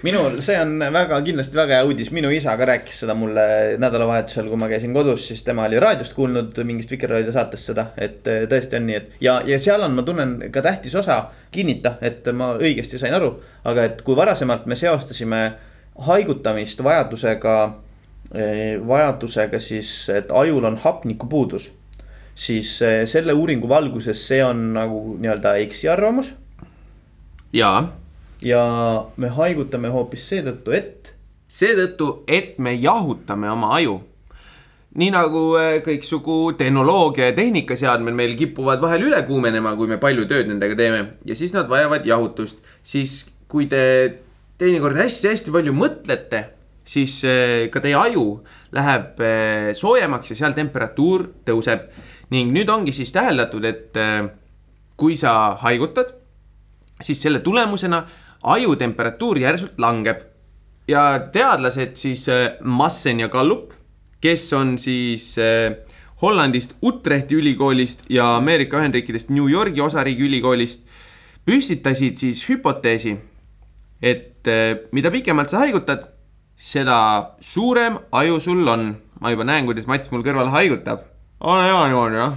minul, see on väga kindlasti väga hea uudis, minu isa ka rääkis seda mulle nädalavahetusel, kui ma käisin kodus, siis tema oli raadiost kuulnud mingist Vikerraadio saatest seda, et eh, tõesti on nii, et ja, ja seal on, ma tunnen ka tähtis osa kinnita, et ma õigesti sain aru, aga et kui varasemalt me seostasime haigutamist vajadusega, vajadusega siis, et ajul on hapnikupuudus, siis eh, selle uuringu valguses see on nagu nii-öelda eksiarvamus jaa, ja me haigutame hoopis seetõttu, et seetõttu, et me jahutame oma aju. nii nagu äh, kõiksugu tehnoloogia ja tehnikaseadmed meil kipuvad vahel üle kuumenema, kui me palju tööd nendega teeme ja siis nad vajavad jahutust, siis kui te teinekord hästi-hästi palju mõtlete, siis äh, ka teie aju läheb äh, soojemaks ja seal temperatuur tõuseb ning nüüd ongi siis täheldatud, et äh, kui sa haigutad, siis selle tulemusena aju temperatuur järsult langeb ja teadlased siis äh, Massen ja Gallup, kes on siis äh, Hollandist Utrechti ülikoolist ja Ameerika Ühendriikidest New Yorgi osariigi ülikoolist, püstitasid siis hüpoteesi, et mida pikemalt sa haigutad, seda suurem aju sul on. ma juba näen, kuidas Mats mul kõrval haigutab. Ole hea niimoodi jah.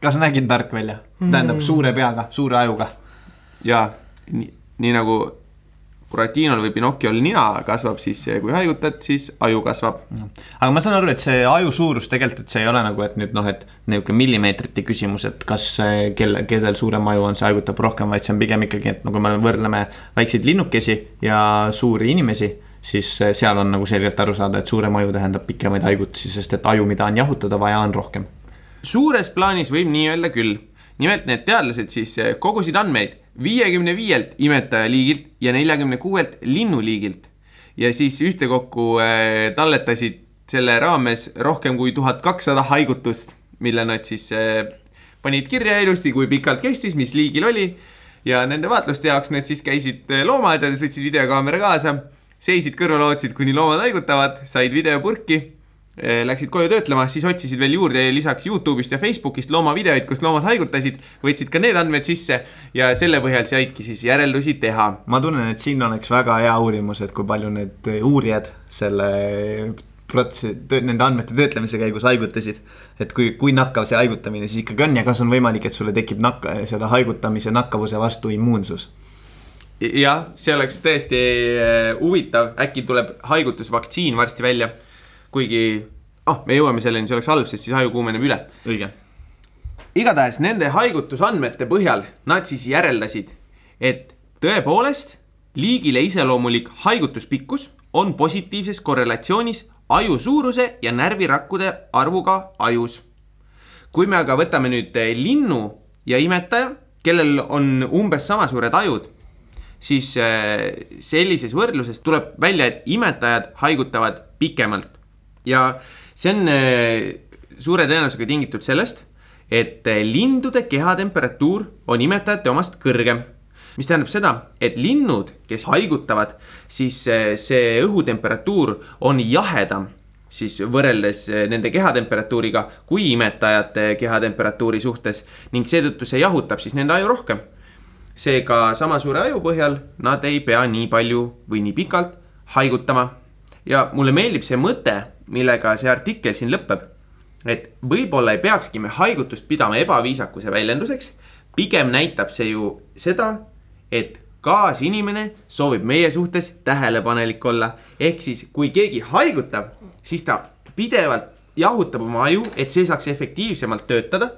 kas nägin tark välja, tähendab suure peaga, suure ajuga. ja nii, nii nagu Buratinol või Pinocchiol nina kasvab, siis kui haigutad, siis aju kasvab. aga ma saan aru, et see aju suurus tegelikult, et see ei ole nagu, et nüüd noh, et niisugune millimeetrite küsimus, et kas kelle, kellel suurem aju on, see haigutab rohkem, vaid see on pigem ikkagi, et nagu me võrdleme väikseid linnukesi ja suuri inimesi, siis eh, seal on nagu selgelt aru saada, et suurem aju tähendab pikemaid haigutusi, sest et aju, mida on jahutada vaja, on rohkem. suures plaanis võib nii öelda küll. nimelt need teadlased siis eh, kogusid andmeid viiekümne viielt imetajaliigilt ja neljakümne kuuelt linnuliigilt ja siis ühtekokku eh, talletasid selle raames rohkem kui tuhat kakssada haigutust, mille nad siis panid kirja ilusti, kui pikalt kestis, mis liigil oli ja nende vaatluste jaoks nad siis käisid loomaaedades, võtsid videokaamera kaasa, seisid kõrval, ootasid, kuni loomad haigutavad, said videopurki Eh, Läksid koju töötlema, siis otsisid veel juurde lisaks Youtube'ist ja Facebookist loomavideoid, kus loomad haigutasid, võtsid ka need andmed sisse ja selle põhjal saidki siis järeldusi teha. ma tunnen, et siin oleks väga hea uurimus, et kui palju need uurijad selle protsessi, nende andmete töötlemise käigus haigutasid. et kui, kui nakkav see haigutamine siis ikkagi on ja kas on võimalik, et sulle tekib nakk-, seda haigutamise nakkavuse vastu immuunsus jah, see oleks tõesti eh, huvitav, äkki tuleb haigutusvaktsiin varsti välja. kuigi, ah, me jõuame selleni, see oleks halb, sest siis aju kuumeneb üle õige. igatahes nende haigutusandmete põhjal nad siis järeldasid, et tõepoolest liigile iseloomulik haigutuspikkus on positiivses korrelatsioonis aju suuruse ja närvirakkude arvuga ajus. kui me aga võtame nüüd eh, linnu ja imetaja, kellel on umbes sama suured ajud, siis eh, sellises võrdluses tuleb välja, et imetajad haigutavad pikemalt ja see on eh, suure tõenäosusega tingitud sellest, et eh, lindude kehatemperatuur on imetajate omast kõrgem. mis tähendab seda, et linnud, kes haigutavad, siis see õhutemperatuur on jahedam siis võrreldes nende kehatemperatuuriga kui imetajate kehatemperatuuri suhtes ning seetõttu see jahutab siis nende aju rohkem seega sama suure aju põhjal nad ei pea nii palju või nii pikalt haigutama. ja mulle meeldib see mõte, millega see artikkel siin lõpeb. et võib-olla ei peakski me haigutust pidama ebaviisakuse väljenduseks. pigem näitab see ju seda, et kaasinimene soovib meie suhtes tähelepanelik olla. ehk siis, kui keegi haigutab, siis ta pidevalt jahutab oma aju, et see saaks efektiivsemalt töötada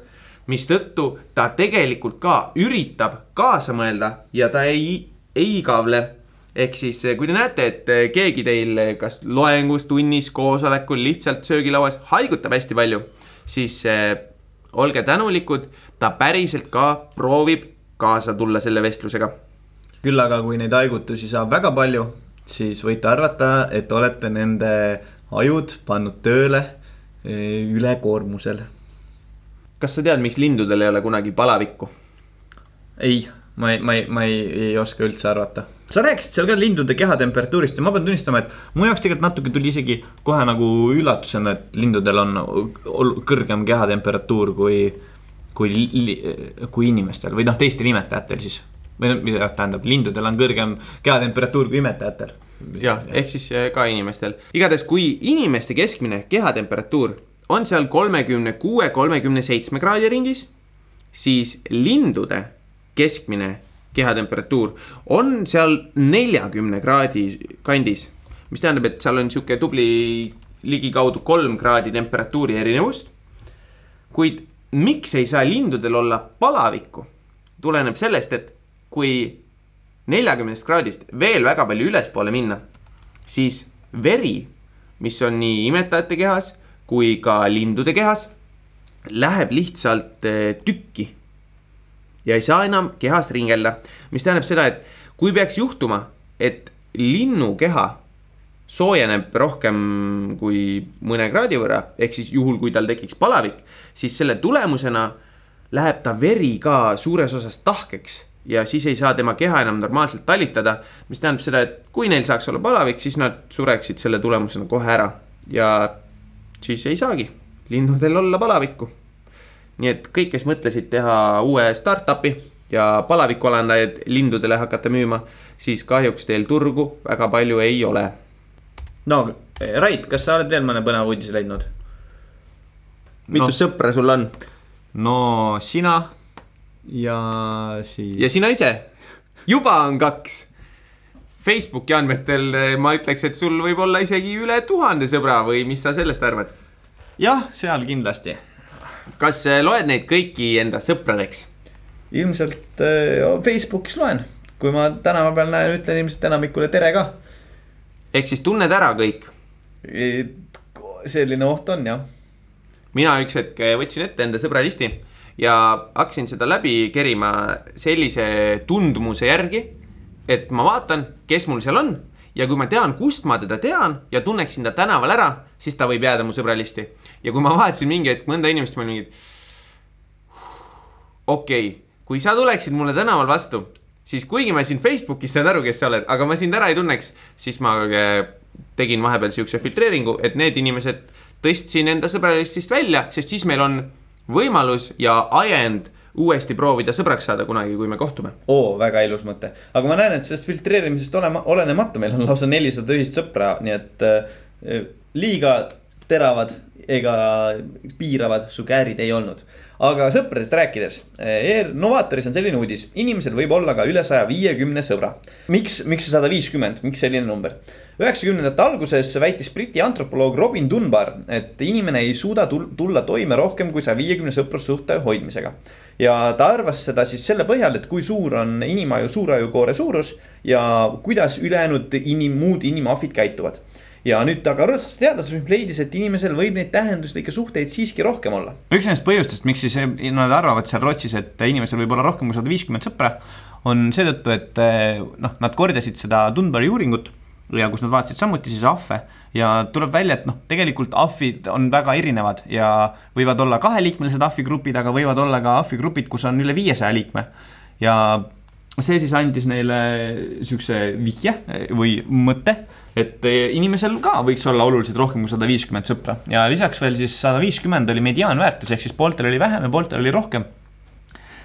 mistõttu ta tegelikult ka üritab kaasa mõelda ja ta ei, ei igavle. ehk siis, kui te näete, et eh, keegi teil eh, kas loengus, tunnis, koosolekul, lihtsalt söögilauas haigutab hästi palju, siis eh, olge tänulikud, ta päriselt ka proovib kaasa tulla selle vestlusega. küll aga, kui neid haigutusi saab väga palju, siis võite arvata, et olete nende ajud pannud tööle eh, ülekoormusel. Kas sa tead, miks lindudel ei ole kunagi palavikku? ei, ma ei, ma ei, ma ei, ei oska üldse arvata. sa rääkisid seal ka lindude kehatemperatuurist ja ma pean tunnistama, et mu jaoks tegelikult natuke tuli isegi kohe nagu üllatusena, et lindudel on kõrgem kehatemperatuur kui, kui, kui inimestel või noh, teistel imetajatel siis. või noh, mida tähendab, lindudel on kõrgem kehatemperatuur kui imetajatel. jah, ehk siis eh, ka inimestel. igatahes, kui inimeste keskmine kehatemperatuur on seal kolmekümne kuue, kolmekümne seitsme kraadi ringis, siis lindude keskmine kehatemperatuur on seal neljakümne kraadi kandis. mis tähendab, et seal on sihuke tubli ligikaudu kolm kraadi temperatuuri erinevust. kuid miks ei saa lindudel olla palavikku, tuleneb sellest, et kui neljakümnest kraadist veel väga palju ülespoole minna, siis veri, mis on nii imetajate kehas kui ka lindude kehas, läheb lihtsalt eh, tükki. ja ei saa enam kehas ringelda, mis tähendab seda, et kui peaks juhtuma, et linnu keha soojeneb rohkem kui mõne kraadi võrra, ehk siis juhul, kui tal tekiks palavik, siis selle tulemusena läheb ta veri ka suures osas tahkeks ja siis ei saa tema keha enam normaalselt talitada, mis tähendab seda, et kui neil saaks olla palavik, siis nad sureksid selle tulemusena kohe ära. Ja siis ei saagi linnudel olla palavikku. nii et kõik, kes mõtlesid teha uue startup'i ja palavikualandajaid lindudele hakata müüma, siis kahjuks teil turgu väga palju ei ole no Rait, kas sa oled veel mõne põneva uudise leidnud? mitu no. sõpra sul on no sina ja siis. ja sina ise, juba on kaks. Facebooki andmetel eh, ma ütleks, et sul võib olla isegi üle tuhande sõbra või mis sa sellest arvad? jah, seal kindlasti. kas eh, loed neid kõiki enda sõpradeks? ilmselt äh, Facebookis loen, kui ma tänava peal näen, ütlen ilmselt enamikule tere ka. ehk siis tunned ära kõik. selline oht on jah. mina üks hetk võtsin ette enda sõbralisti ja hakkasin seda läbi kerima sellise tundmuse järgi, et ma vaatan, kes mul seal on ja kui ma tean, kust ma teda tean ja tunneksin ta tänaval ära, siis ta võib jääda mu sõbralisti. ja kui ma vaatasin mingi hetk mõnda inimest, ma olin mingi, okei okay,, kui sa tuleksid mulle tänaval vastu, siis kuigi ma siin Facebookis saan aru, kes sa oled, aga ma sind ära ei tunneks, siis ma äh, tegin vahepeal siukse filtreeringu, et need inimesed tõstsin enda sõbralistist välja, sest siis meil on võimalus ja ajend uuesti proovida sõbraks saada kunagi, kui me kohtume. oo, väga ilus mõte, aga ma näen, et sellest filtreerimisest olema, olenemata meil on lausa nelisada ühist sõpra, nii et äh, liiga teravad ega piiravad su käärid ei olnud. aga sõpradest rääkides eh,, Novatoris on selline uudis, inimesel võib olla ka üle saja viiekümne sõbra. miks, miks see sada viiskümmend, miks selline number? üheksakümnendate alguses väitis Briti antropoloog Robin Dunbar, et inimene ei suuda tul- tulla toime rohkem kui saja viiekümne sõprussuhte hoidmisega. Ja ta arvas seda siis selle põhjal, et kui suur on inimaju suurajukoore suurus ja kuidas ülejäänud inim-, muud inimahvid käituvad ja nüüd aga rõõmsasti teadlasrühm leidis, et inimesel võib neid tähenduslikke suhteid siiski rohkem olla. üks nendest põhjustest, miks siis nad arvavad seal Rootsis, et inimesel võib olla rohkem kui sada viiskümmend sõpra, on seetõttu, et noh, nad kordasid seda Dunbari uuringut ja kus nad vaatasid samuti siis ahve. Ja tuleb välja, et noh, tegelikult ahvid on väga erinevad ja võivad olla kaheliikmelised ahvigrupid, aga võivad olla ka ahvigrupid, kus on üle viiesaja liikme. Ja see siis andis neile siukse vihje või mõtte, et inimesel ka võiks olla oluliselt rohkem kui sada viiskümmend sõpra. Ja lisaks veel siis sada viiskümmend oli mediaanväärtus, ehk siis pooltel oli vähem ja pooltel oli rohkem.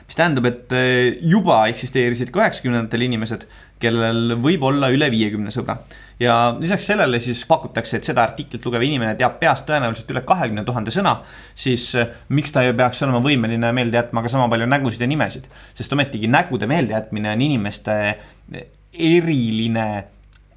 mis tähendab, et eh, juba eksisteerisid ka üheksakümnendatel inimesed, kellel võib olla üle viiekümne sõbra. ja lisaks sellele siis pakutakse, et seda artiklit lugev inimene teab peast tõenäoliselt üle kahekümne tuhande sõna, siis eh, miks ta ei peaks olema võimeline meelde jätma ka sama palju nägusid ja nimesid. sest ometigi nägude meeldejätmine on inimeste eriline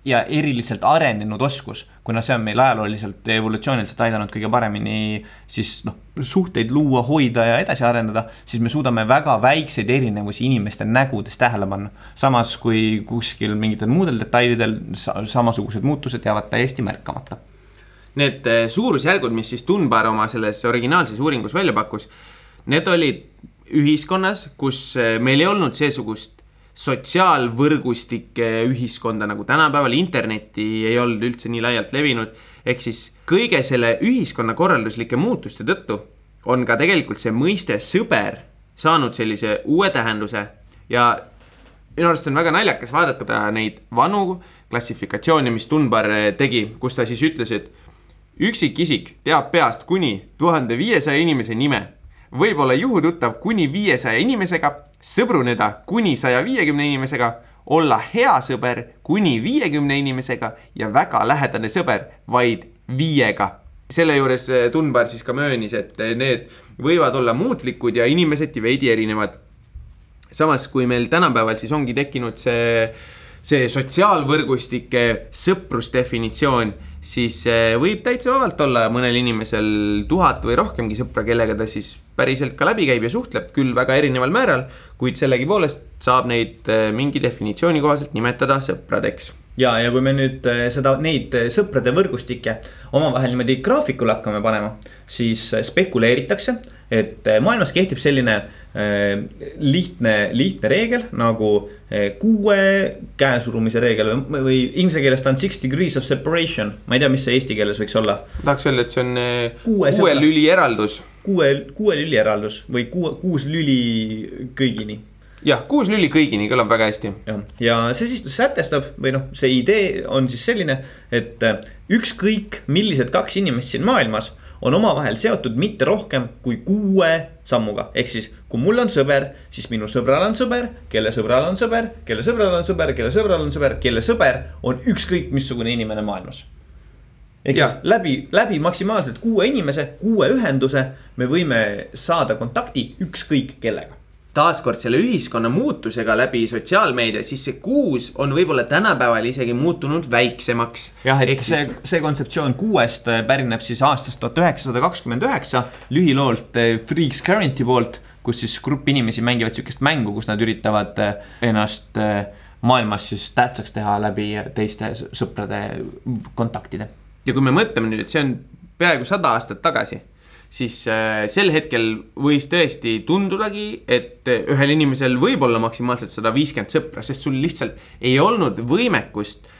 ja eriliselt arenenud oskus, kuna see on meil ajalooliselt ja evolutsiooniliselt aidanud kõige paremini siis noh, suhteid luua, hoida ja edasi arendada, siis me suudame väga väikseid erinevusi inimeste nägudes tähele panna. samas kui kuskil mingitel muudel detailidel sa samasugused muutused jäävad täiesti märkamata. Need eh, suurusjärgud, mis siis Dunbar oma selles originaalses uuringus välja pakkus, need olid ühiskonnas, kus eh, meil ei olnud seesugust sotsiaalvõrgustike ühiskonda nagu tänapäeval, internetti ei olnud üldse nii laialt levinud. ehk siis kõige selle ühiskonna korralduslike muutuste tõttu on ka tegelikult see mõiste sõber saanud sellise uue tähenduse ja minu arust on väga naljakas vaadata neid vanu klassifikatsioone, mis Dunbar tegi, kus ta siis ütles, et üksikisik teab peast kuni tuhande viiesaja inimese nime, võib olla juhututtav kuni viiesaja inimesega, sõbruneda kuni saja viiekümne inimesega, olla hea sõber kuni viiekümne inimesega ja väga lähedane sõber vaid viiega. selle juures eh, Dunbar siis ka möönis, et eh, need võivad olla muutlikud ja inimeseti veidi erinevad samas, kui meil tänapäeval siis ongi tekkinud see, see sotsiaalvõrgustike sõprusdefinitsioon, siis eh, võib täitsa vabalt olla mõnel inimesel tuhat või rohkemgi sõpra, kellega ta siis päriselt ka läbi käib ja suhtleb, küll väga erineval määral, kuid sellegipoolest saab neid eh, mingi definitsiooni kohaselt nimetada sõpradeks. Ja, ja kui me nüüd eh, seda, neid sõprade võrgustikke omavahel niimoodi graafikule hakkame panema, siis spekuleeritakse, et maailmas kehtib selline eh, lihtne, lihtne reegel nagu eh, kuue käesurumise reegel või, või inglise keeles ta on six degrees of separation. ma ei tea, mis see eesti keeles võiks olla. tahaks öelda, et see on eh, Kuue kuue lüli eraldus. kuue, kuue lüli eraldus või kuue, kuus lüli kõigini jah, kuus lüli kõigini kõlab väga hästi. jah, ja see siis sätestab või noh, see idee on siis selline, et äh, ükskõik millised kaks inimest siin maailmas on omavahel seotud mitte rohkem kui kuue sammuga, ehk siis kui mul on sõber, siis minu sõbral on sõber, kelle sõbral on sõber, kelle sõbral on sõber, kelle sõbral on sõber, kelle sõber on ükskõik missugune inimene maailmas. ehk Jah. siis läbi, läbi maksimaalselt kuue inimese, kuue ühenduse me võime saada kontakti ükskõik kellega taaskord selle ühiskonna muutusega läbi sotsiaalmeedia, siis see kuus on võib-olla tänapäeval isegi muutunud väiksemaks. jah, et see, see kontseptsioon kuuest äh, pärineb siis aastast tuhat üheksasada kakskümmend üheksa lühiloolt äh, Freaks Currenti poolt, kus siis grupp inimesi mängivad sihukest mängu, kus nad üritavad äh, ennast maailmas siis tähtsaks teha läbi teiste sõprade kontaktide. ja kui me mõtleme nüüd, et see on peaaegu sada aastat tagasi, siis äh, sel hetkel võis tõesti tundudagi, et äh, ühel inimesel võib olla maksimaalselt sada viiskümmend sõpra, sest sul lihtsalt ei olnud võimekust.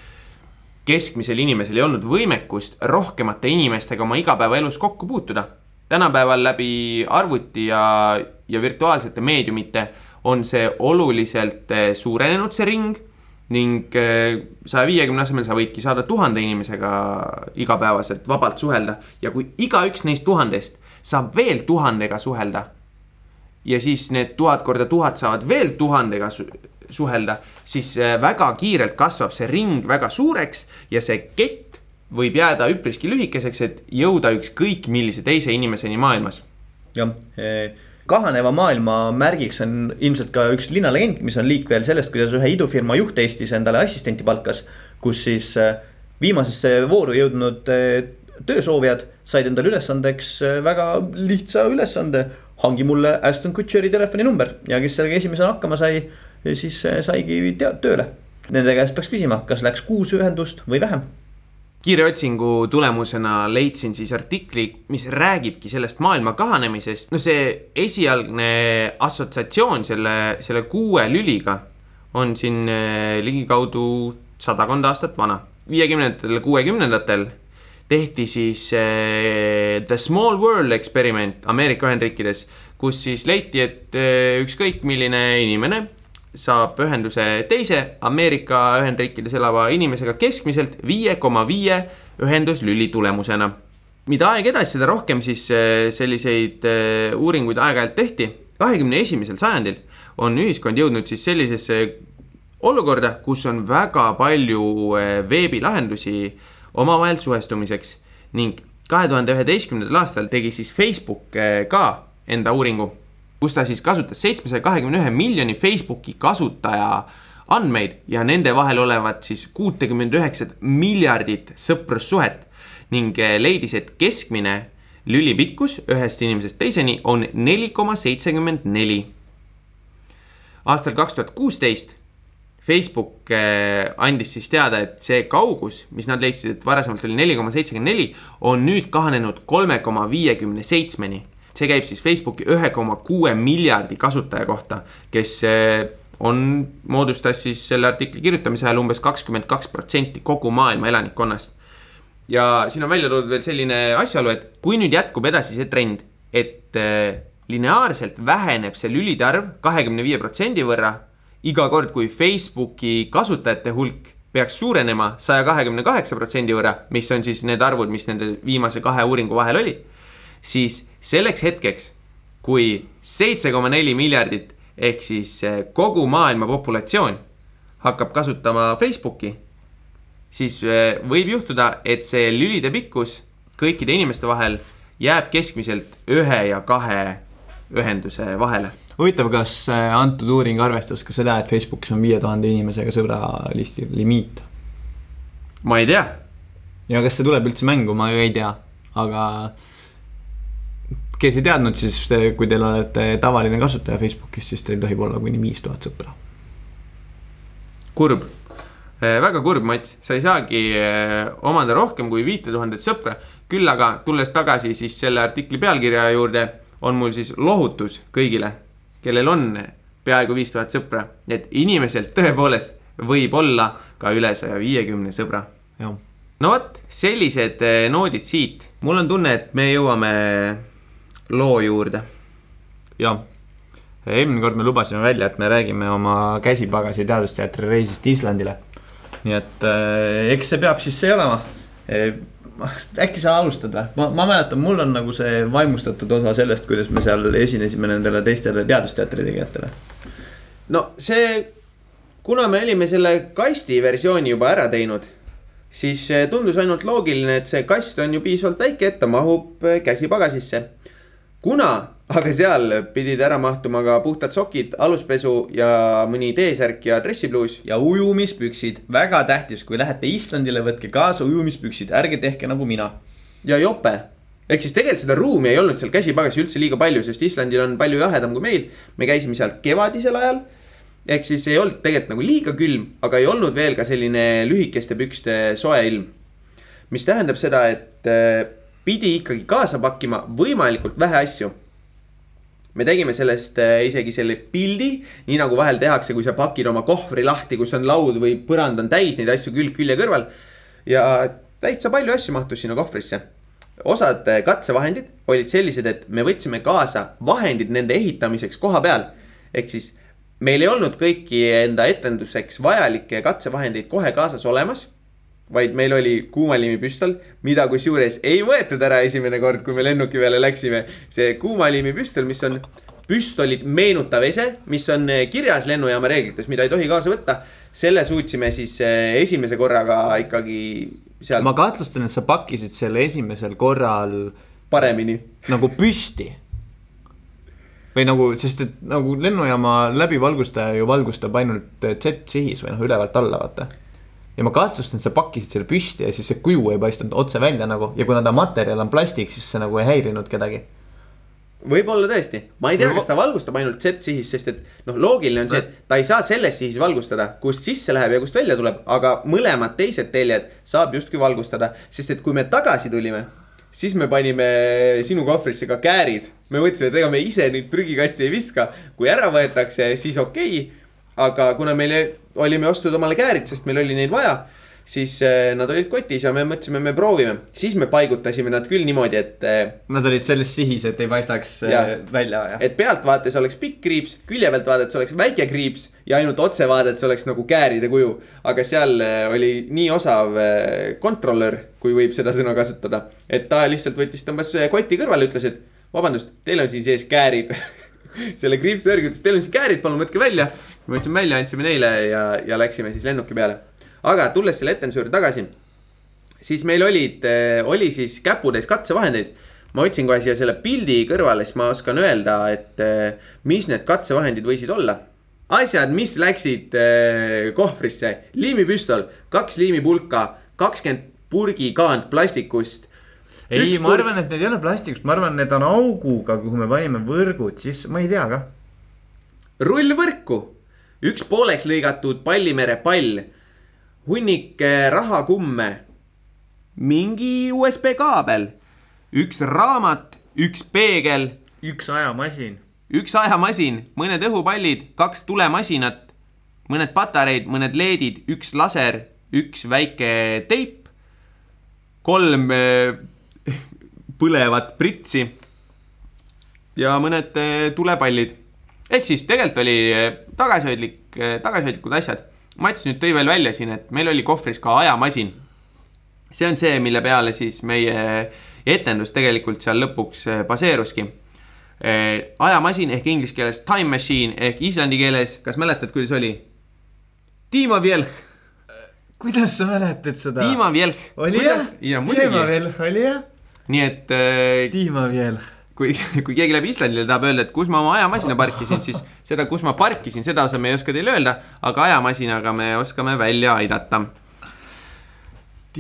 keskmisel inimesel ei olnud võimekust rohkemate inimestega oma igapäevaelus kokku puutuda. tänapäeval läbi arvuti ja, ja virtuaalsete meediumite on see oluliselt äh, suurenenud, see ring ning saja viiekümne asemel sa võidki saada tuhande inimesega igapäevaselt vabalt suhelda ja kui igaüks neist tuhandest saab veel tuhandega suhelda ja siis need tuhat korda tuhat saavad veel tuhandega su suhelda, siis äh, väga kiirelt kasvab see ring väga suureks ja see kett võib jääda üpriski lühikeseks, et jõuda ükskõik millise teise inimeseni maailmas. jah, kahaneva maailma märgiks on ilmselt ka üks linnalegend, mis on liik veel sellest, kuidas ühe idufirma juht Eestis endale assistenti palkas. kus siis äh, viimasesse vooru jõudnud äh, töösoovijad said endale ülesandeks äh, väga lihtsa ülesande. hangi mulle Aston Kutcheri telefoninumber ja kes sellega esimesena hakkama sai, siis äh, saigi tööle. Nende käest peaks küsima, kas läks kuus ühendust või vähem kiire otsingu tulemusena leidsin siis artikli, mis räägibki sellest maailma kahanemisest. no see esialgne assotsiatsioon selle, selle kuue lüliga on siin ligikaudu sadakond aastat vana. viiekümnendatel, kuuekümnendatel tehti siis eh, The Small World Experiment Ameerika Ühendriikides, kus siis leiti, et eh, ükskõik milline inimene saab ühenduse teise Ameerika Ühendriikides elava inimesega keskmiselt viie koma viie ühenduslüli tulemusena. mida aeg edasi, seda rohkem siis eh, selliseid uuringuid aeg-ajalt tehti. kahekümne esimesel sajandil on ühiskond jõudnud siis sellisesse olukorda, kus on väga palju veebilahendusi omavahel suhestumiseks ning kahe tuhande üheteistkümnendal aastal tegi siis Facebook eh, ka enda uuringu kus ta siis kasutas seitsmesaja kahekümne ühe miljoni Facebooki kasutaja andmeid ja nende vahel olevat siis kuutekümmend üheksat miljardit sõprussuhet ning eh, leidis, et keskmine lüli pikkus ühest inimesest teiseni on neli koma seitsekümmend neli. aastal kaks tuhat kuusteist Facebook eh, andis siis teada, et see kaugus, mis nad leidsid, et varasemalt oli neli koma seitsekümmend neli, on nüüd kahanenud kolme koma viiekümne seitsmeni see käib siis Facebooki ühe koma kuue miljardi kasutaja kohta, kes eh, on, moodustas siis selle artikli kirjutamise ajal umbes kakskümmend kaks protsenti kogu maailma elanikkonnast. ja siin on välja toodud veel selline asjaolu, et kui nüüd jätkub edasi see trend, et eh, lineaarselt väheneb see lülide arv kahekümne viie protsendi võrra iga kord, kui Facebooki kasutajate hulk peaks suurenema saja kahekümne kaheksa protsendi võrra, mis on siis need arvud, mis nende viimase kahe uuringu vahel oli, siis selleks hetkeks, kui seitse koma neli miljardit ehk siis eh, kogu maailma populatsioon hakkab kasutama Facebooki, siis eh, võib juhtuda, et see lülide pikkus kõikide inimeste vahel jääb keskmiselt ühe ja kahe ühenduse vahele huvitav, kas äh, antud uuring arvestas ka seda, et Facebookis on viie tuhande inimesega sõbralisti limiit? Ma ei tea, ja kas see tuleb üldse mängu, ma ei tea, aga kes ei teadnud, siis te, kui teil olete tavaline kasutaja Facebookis, siis teil tohib olla kuni viis tuhat sõpra. kurb, väga kurb, Mats, sa ei saagi eh, omada rohkem kui viite tuhandet sõpra. küll aga tulles tagasi siis selle artikli pealkirja juurde, on mul siis lohutus kõigile, kellel on peaaegu viis tuhat sõpra, et inimesel tõepoolest võib olla ka üle saja viiekümne sõbra. no vot, sellised eh, noodid siit, mul on tunne, et me jõuame loo juurde jah. eelmine kord me lubasime välja, et me räägime oma käsipagasi teadusteatri reisist Islandile. nii et äh, eks see peab siis see olema e,. Äkki sa alustad või? ma, ma mäletan, mul on nagu see vaimustatud osa sellest, kuidas me seal esinesime nendele teistele teadusteatri tegijatele. no see, kuna me olime selle kasti versiooni juba ära teinud, siis tundus ainult loogiline, et see kast on ju piisavalt väike, et ta mahub käsipagasisse. kuna aga seal pidid ära mahtuma ka puhtad sokid, aluspesu ja mõni T-särk ja dressipluus. ja ujumispüksid, väga tähtis, kui lähete Islandile, võtke kaasa ujumispüksid, ärge tehke nagu mina. ja jope. ehk siis tegelikult seda ruumi ei olnud seal käsipagasi üldse liiga palju, sest Islandil on palju jahedam kui meil. me käisime seal kevadisel ajal. ehk siis ei olnud tegelikult nagu liiga külm, aga ei olnud veel ka selline lühikeste pükste soe ilm. mis tähendab seda, et äh, pidi ikkagi kaasa pakkima võimalikult vähe asju me tegime sellest äh, isegi selle pildi, nii nagu vahel tehakse, kui sa pakid oma kohvri lahti, kus on laud või põrand on täis neid asju külg külje kõrval. ja täitsa palju asju mahtus sinna kohvrisse. osad äh, katsevahendid olid sellised, et me võtsime kaasa vahendid nende ehitamiseks koha peal. ehk siis meil ei olnud kõiki enda etenduseks vajalikke katsevahendeid kohe kaasas olemas vaid meil oli kuumaliimipüstol, mida kusjuures ei võetud ära esimene kord, kui me lennuki peale läksime. see kuumaliimipüstol, mis on püstolit meenutav ese, mis on eh, kirjas lennujaama reeglites, mida ei tohi kaasa võtta. selle suutsime siis eh, esimese korraga ikkagi seal ma kahtlustan, et sa pakkisid selle esimesel korral paremini. nagu püsti. või nagu, sest et nagu lennujaama läbivalgustaja ju valgustab ainult Z-sihis või noh, ülevalt alla, vaata. Ja ma kahtlustan, et sa pakkisid selle püsti ja siis see kuju ei paistnud otse välja nagu ja kuna ta materjal on plastik, siis see nagu ei häirinud kedagi. võib-olla tõesti, ma ei tea, kas ta valgustab ainult Z-sihis, sest et noh, loogiline on see, et ta ei saa selles sihis valgustada, kust sisse läheb ja kust välja tuleb, aga mõlemad teised teljed saab justkui valgustada, sest et kui me tagasi tulime, siis me panime sinu kohvrisse ka käärid. me mõtlesime, et ega me ise nüüd prügikasti ei viska, kui ära võetakse, siis okei okay.. Aga kuna meil olime ostnud omale käärid, sest meil oli neid vaja siis eh, nad olid kotis ja me mõtlesime, me proovime, siis me paigutasime nad küll niimoodi, et eh, Nad olid selles sihis, et ei paistaks Jah. äh, välja ja. et pealtvaates oleks pikk kriips, külje pealt vaadates oleks väike kriips ja ainult otsevaadet oleks nagu kääride kuju. aga seal oli nii osav kontrolör, kui võib seda sõna kasutada, et ta lihtsalt võttis, tõmbas koti kõrvale, ütles, et vabandust, teil on siin sees käärid. selle kriipsu järgi ütles, teil on siin käärid, palun võtke välja. me võtsime välja, andsime neile ja, ja läksime siis lennuki peale. aga tulles selle etenduse juurde tagasi siis meil olid, oli siis käputäis katsevahendeid. ma võtsin kohe siia selle pildi kõrvale, siis ma oskan öelda, et eh, mis need katsevahendid võisid olla. asjad, mis läksid eh, kohvrisse, liimipüstol, kaks liimipulka, kakskümmend purgikaant plastikust. ei, ma arvan, et need ei ole plastikust, ma arvan, need on auguga, kuhu me panime võrgud, siis ma ei tea kah. rullvõrku, üks pooleks lõigatud Pallimere pall, hunnik rahakumme, mingi USB kaabel, üks raamat, üks peegel. Üks ajamasin. üks ajamasin, mõned õhupallid, kaks tulemasinat, mõned patareid, mõned LED-id, üks laser, üks väike teip, kolm eh, põlevat pritsi ja mõned eh, tulepallid. ehk siis tegelikult oli eh, tagasihoidlik, tagasihoidlikud asjad. Mats nüüd tõi veel välja siin, et meil oli kohvris ka ajamasin. see on see, mille peale siis meie etendus tegelikult seal lõpuks eh, baseeruski Eh, ajamasin ehk inglise keeles time machine ehk islandi keeles, kas mäletad, kuidas oli? Dima Vjelh, kuidas sa mäletad seda? Dima Vjelh. oli jah? ja Dima veel, oli jah? Nii et äh, Dima veel. kui, kui keegi läheb Islandile, tahab öelda, et kus ma oma ajamasina parkisin, siis seda, kus ma parkisin, seda osa me ei oska teile öelda, aga ajamasinaga me oskame välja aidata.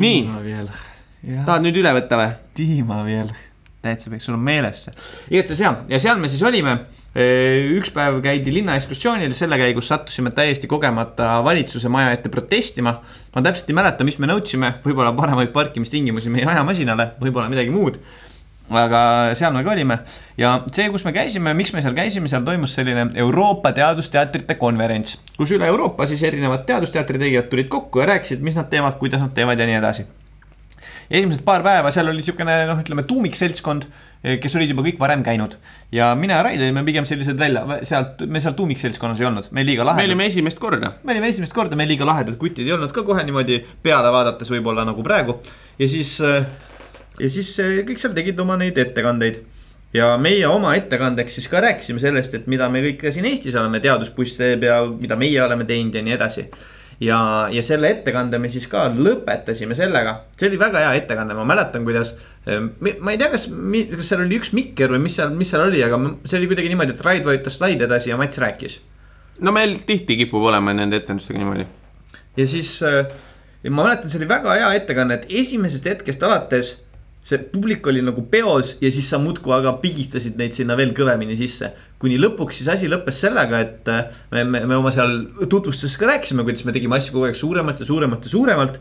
Nii. Tahad nüüd üle võtta või? Dima veel. täitsa peaks sul on meeles see. igatahes ja, ja seal me siis olime. Üks päev käidi linnaekskursioonil, selle käigus sattusime täiesti kogemata valitsuse maja ette protestima. ma täpselt ei mäleta, mis me nõudsime, võib-olla paremaid parkimistingimusi meie ajamasinale, võib-olla midagi muud aga seal me ka olime ja see, kus me käisime, miks me seal käisime, seal toimus selline Euroopa teadusteatrite konverents, kus üle Euroopa siis erinevad teadusteatri tegijad tulid kokku ja rääkisid, mis nad teevad, kuidas nad teevad ja nii edasi. Esimesed paar päeva seal oli siukene noh, ütleme tuumikseltskond, kes olid juba kõik varem käinud ja mina ja Raid olime pigem sellised välja, sealt, me seal tuumikseltskonnas ei olnud, meil liiga me lahedad. olime esimest korda. me olime esimest korda, meil liiga lahedad kutid ei olnud ka kohe niimoodi peale vaadates võib-olla nagu praegu ja siis, ja siis äh, kõik seal tegid oma neid ettekandeid. ja meie oma ettekandeks siis ka rääkisime sellest, et mida me kõik ka siin Eestis oleme, teadusbuss teeb ja mida meie oleme teinud ja nii edasi. ja, ja selle ettekande me siis ka lõpetasime sellega, see oli väga hea ettekanne, ma mäletan, kuidas. ma ei tea, kas, kas seal oli üks mikker või mis seal, mis seal oli, aga see oli kuidagi niimoodi, et Raid vajutas slaidi edasi ja Mats rääkis no meil tihti kipub olema nende etendustega niimoodi. ja siis äh, ja ma mäletan, see oli väga hea ettekanne, et esimesest hetkest alates see publik oli nagu peos ja siis sa muudkui aga pigistasid neid sinna veel kõvemini sisse. kuni lõpuks siis asi lõppes sellega, et äh, me, me, me oma seal tutvustuses ka rääkisime, kuidas me tegime asju kogu aeg suuremalt ja suuremalt ja suuremalt.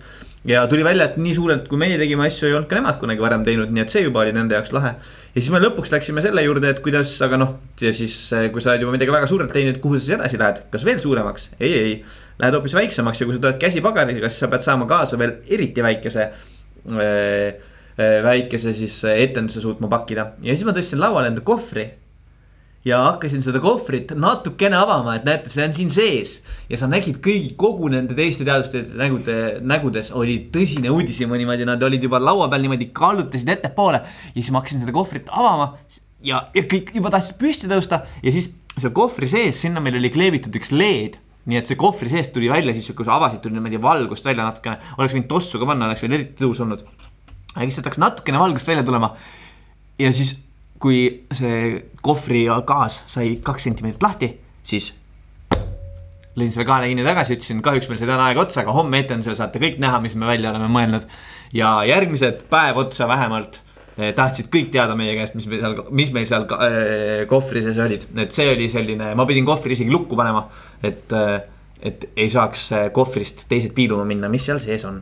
ja tuli välja, et nii suurelt, kui meie tegime asju, ei olnud ka nemad kunagi varem teinud, nii et see juba oli nende jaoks lahe. ja siis me lõpuks läksime selle juurde, et kuidas, aga noh, ja siis, kui sa oled juba midagi väga suurelt teinud, kuhu sa siis edasi lähed, kas veel suuremaks? ei, ei, lähed hoopis väiksemaks ja kui sa tuled käsipagariga, siis sa pead saama kaasa veel eriti väikese äh, äh, väikese siis äh, etenduse suutma pakkida ja siis ma tõstsin lauale enda kohvri ja hakkasin seda kohvrit natukene avama, et näete, see on siin sees. ja sa nägid kõigi, kogu nende teiste teadlaste nägude, nägudes oli tõsine uudishimu niimoodi, nad olid juba laua peal niimoodi kallutasid ettepoole. ja siis ma hakkasin seda kohvrit avama ja, ja kõik juba tahtsid püsti tõusta ja siis seal kohvri sees, sinna meil oli kleebitud üks LED nii et see kohvri seest tuli välja siis, kui sa avasid, tuli niimoodi valgust välja natukene, oleks võinud tossu ka panna, oleks veel eriti tõus olnud. Aga lihtsalt hakkas natukene valgust välja tulema. ja siis, kui see kohvri gaas sai kaks sentimeetrit lahti, siis lõin selle kaane kinni tagasi, ütlesin kahjuks meil sai täna aeg otsa, aga homme etendusel saate kõik näha, mis me välja oleme mõelnud. ja järgmised päev otsa vähemalt eh, tahtsid kõik teada meie käest, mis meil seal, mis meil seal eh, kohvri sees olid, et see oli selline, ma pidin kohvri isegi lukku panema, et, et ei saaks eh, kohvrist teised piiluma minna, mis seal sees on.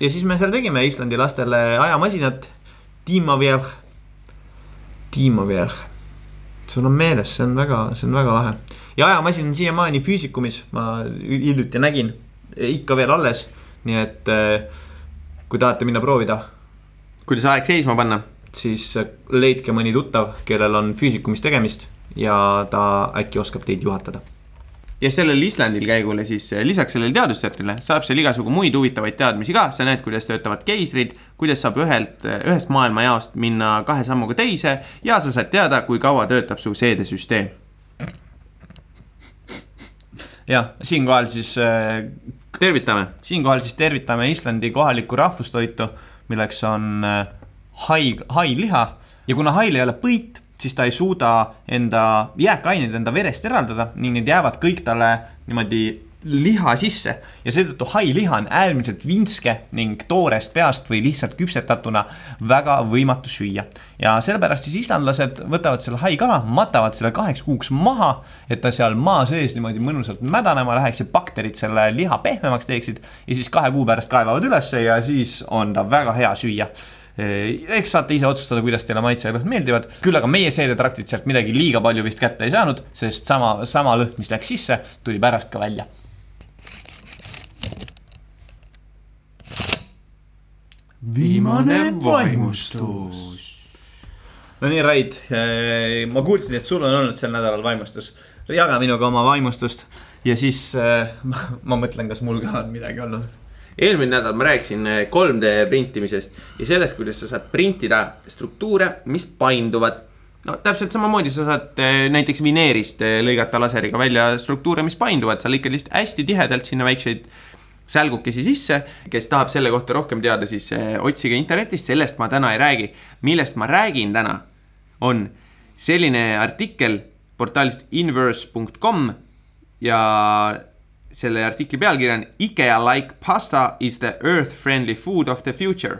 Ja siis me seal tegime Islandi lastele ajamasinat, Tiimavierg, Tiimavierg sul on meeles, see on väga, see on väga lahe. ja ajamasin on siiamaani füüsikumis, ma hiljuti nägin, ikka veel alles. nii et eh, kui tahate minna proovida, kuidas aeg seisma panna? siis eh, leidke mõni tuttav, kellel on füüsikumis tegemist ja ta äkki oskab teid juhatada. Ja sellel Islandil käigule siis eh, lisaks sellele teadustsentrile saab seal igasugu muid huvitavaid teadmisi ka, sa näed, kuidas töötavad keisrid, kuidas saab ühelt, ühest maailmajaost minna kahe sammuga teise ja sa saad teada, kui kaua töötab su seedesüsteem. jah, siinkohal siis äh, tervitame. siinkohal siis tervitame Islandi kohalikku rahvustoitu, milleks on äh, hai, hailiha ja kuna hail ei ole põit, siis ta ei suuda enda jääkaineid enda verest eraldada ning need jäävad kõik talle niimoodi liha sisse. Ja seetõttu hailiha on äärmiselt vinske ning toorest peast või lihtsalt küpsetatuna väga võimatu süüa. ja sellepärast siis islandlased võtavad selle haikala, matavad selle kaheks kuuks maha, et ta seal maa sees niimoodi mõnusalt mädanema läheks ja bakterid selle liha pehmemaks teeksid. Ja siis kahe kuu pärast kaevavad ülesse ja siis on ta väga hea süüa eks saate ise otsustada, kuidas teile maitseained meeldivad, küll aga meie seedetraktid sealt midagi liiga palju vist kätte ei saanud, sest sama, sama lõhn, mis läks sisse, tuli pärast ka välja. viimane vaimustus. no nii, Raid, ma kuulsin, et sul on olnud sel nädalal vaimustus. jaga minuga oma vaimustust ja siis ma, ma mõtlen, kas mul ka on midagi olnud. Eelmine nädal ma rääkisin eh, 3D printimisest ja sellest, kuidas sa saad printida struktuure, mis painduvad. no täpselt samamoodi sa saad eh, näiteks vineerist eh, lõigata laseriga välja struktuure, mis painduvad, sa lõikad lihtsalt hästi tihedalt sinna väikseid sälgukesi sisse. kes tahab selle kohta rohkem teada, siis otsige internetist, sellest ma täna ei räägi. millest ma räägin täna, on selline artikkel portaalist inverse.com ja selle artikli pealkiri on IKEA like pasta is the earth friendly food of the future.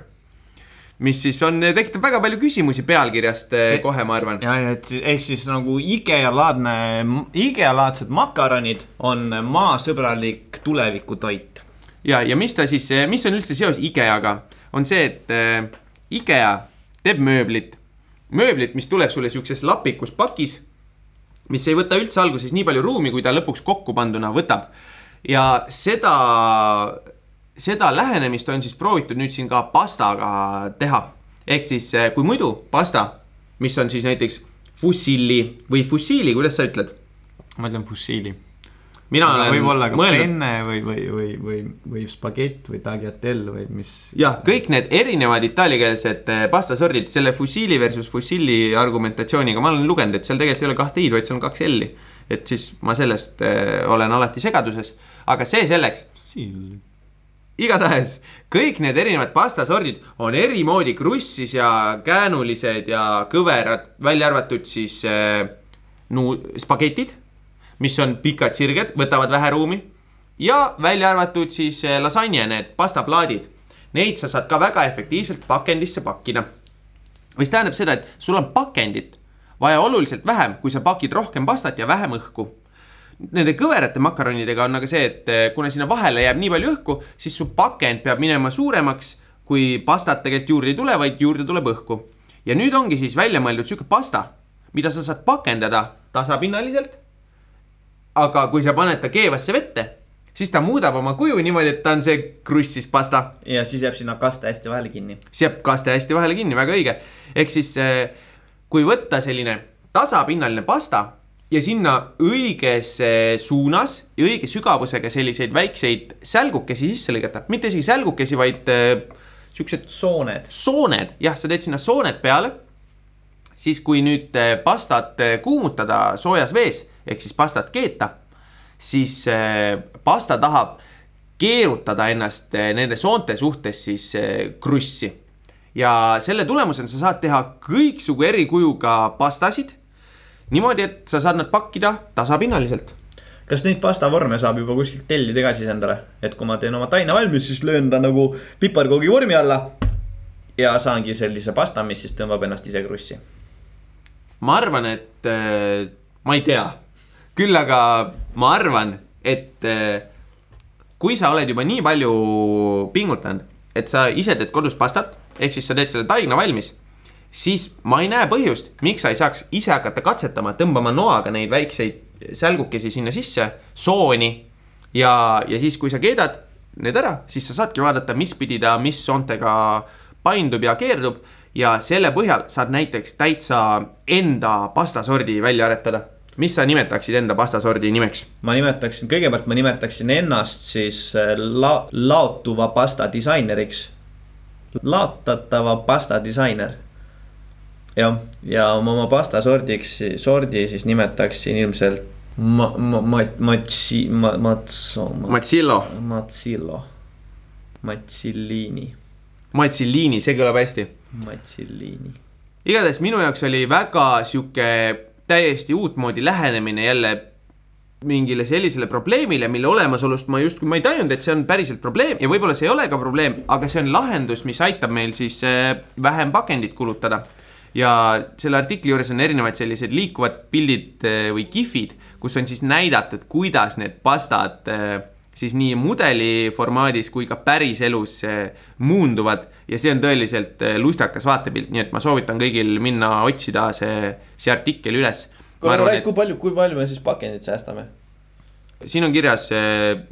mis siis on, tekitab väga palju küsimusi pealkirjast eh, kohe, ma arvan. ja, ja et siis- ehk siis nagu IKEA laadne, IKEA laadsed makaronid on maasõbralik tulevikutoit. ja, ja mis ta siis, mis on üldse seos IKEA-ga, on see, et äh, IKEA teeb mööblit. mööblit, mis tuleb sulle siukses lapikus pakis, mis ei võta üldse alguses nii palju ruumi, kui ta lõpuks kokku panduna võtab. Ja seda, seda lähenemist on siis proovitud nüüd siin ka pastaga teha. ehk siis, kui muidu pasta, mis on siis näiteks fusilli või fusiili, kuidas sa ütled? ma ütlen fussiili. mina olen võib-olla ka mõelnud penne või, või, või, või, või spagett või tagliatelle või mis. jah, kõik need erinevad itaaliakeelsed eh, pastasordid, selle fusiili versus fusilli argumentatsiooniga ma olen lugenud, et seal tegelikult ei ole kahte i-d, vaid seal on kaks l-i. et siis ma sellest äh, olen alati segaduses, aga see selleks igatahes kõik need erinevad pastasordid on eri moodi krussis ja käänulised ja kõverad, välja arvatud siis äh, nu-, spagetid, mis on pikad sirged, võtavad vähe ruumi ja välja arvatud siis äh, lasanje, need pastaplaadid. Neid sa saad ka väga efektiivselt pakendisse pakkida. mis tähendab seda, et sul on pakendit vaja oluliselt vähem, kui sa pakid rohkem pastat ja vähem õhku nende kõverate makaronidega on aga see, et eh, kuna sinna vahele jääb nii palju õhku, siis su pakend peab minema suuremaks, kui pastat tegelikult juurde ei tule, vaid juurde tuleb õhku. ja nüüd ongi siis välja mõeldud sihuke pasta, mida sa saad pakendada tasapinnaliselt. aga kui sa paned ta keevasse vette, siis ta muudab oma kuju niimoodi, et ta on see krussis pasta ja siis jääb sinna kaste hästi vahele kinni. siis jääb kaste hästi vahele kinni, väga õige. ehk siis eh, kui võtta selline tasapinnaline pasta ja sinna õiges suunas ja õige sügavusega selliseid väikseid sälgukesi sisse lõigata, mitte isegi sälgukesi, vaid eh, siuksed sooned. sooned, jah, sa teed sinna sooned peale. siis, kui nüüd eh, pastat eh, kuumutada soojas vees ehk siis pastat keeta, siis pasta tahab keerutada ennast nende soonte suhtes siis krussi. ja selle tulemusena sa saad teha kõiksugu eri kujuga pastasid. niimoodi, et sa saad nad pakkida tasapinnaliselt kas neid pastavorme saab juba kuskilt tellida ka siis endale, et kui ma teen oma taina valmis, siis löön ta nagu piparkoogi vormi alla. ja saangi sellise pasta, mis siis tõmbab ennast ise krussi. ma arvan, et äh, ma ei tea, küll aga ma arvan, et äh, kui sa oled juba nii palju pingutanud, et sa ise teed kodus pastat, ehk siis sa teed selle taigna valmis, siis ma ei näe põhjust, miks sa ei saaks ise hakata katsetama, tõmbama noaga neid väikseid sälgukesi sinna sisse, sooni ja, ja siis, kui sa keedad need ära, siis sa saadki vaadata, mis pidi ta, mis soontega paindub ja keerdub ja selle põhjal saad näiteks täitsa enda pastasordi välja aretada. mis sa nimetaksid enda pastasordi nimeks? ma nimetaksin, kõigepealt ma nimetaksin ennast siis äh, la-, laotuva pasta disaineriks. laotatava pasta disainer. jah, ja ma oma pasta sordiks, sordi siis nimetaksin ilmselt ma-, ma-, ma-, matsi-, ma-, matso-, Matsillo, Matsillo, Matsilliini, Matsilliini, see kõlab hästi. Matsilliini. igatahes minu jaoks oli väga sihuke täiesti uutmoodi lähenemine jälle mingile sellisele probleemile, mille olemasolust ma justkui, ma ei tajunud, et see on päriselt probleem ja võib-olla see ei ole ka probleem, aga see on lahendus, mis aitab meil siis äh, vähem pakendit kulutada. Ja selle artikli juures on erinevaid sellised liikuvad pildid äh, või kihvid, kus on siis näidatud, kuidas need pastad äh, siis nii mudeli formaadis kui ka päriselus äh, muunduvad ja see on tõeliselt lustakas vaatepilt, nii et ma soovitan kõigil minna otsida see, see artikkel üles. et kui palju, kui palju me siis pakendit säästame? siin on kirjas,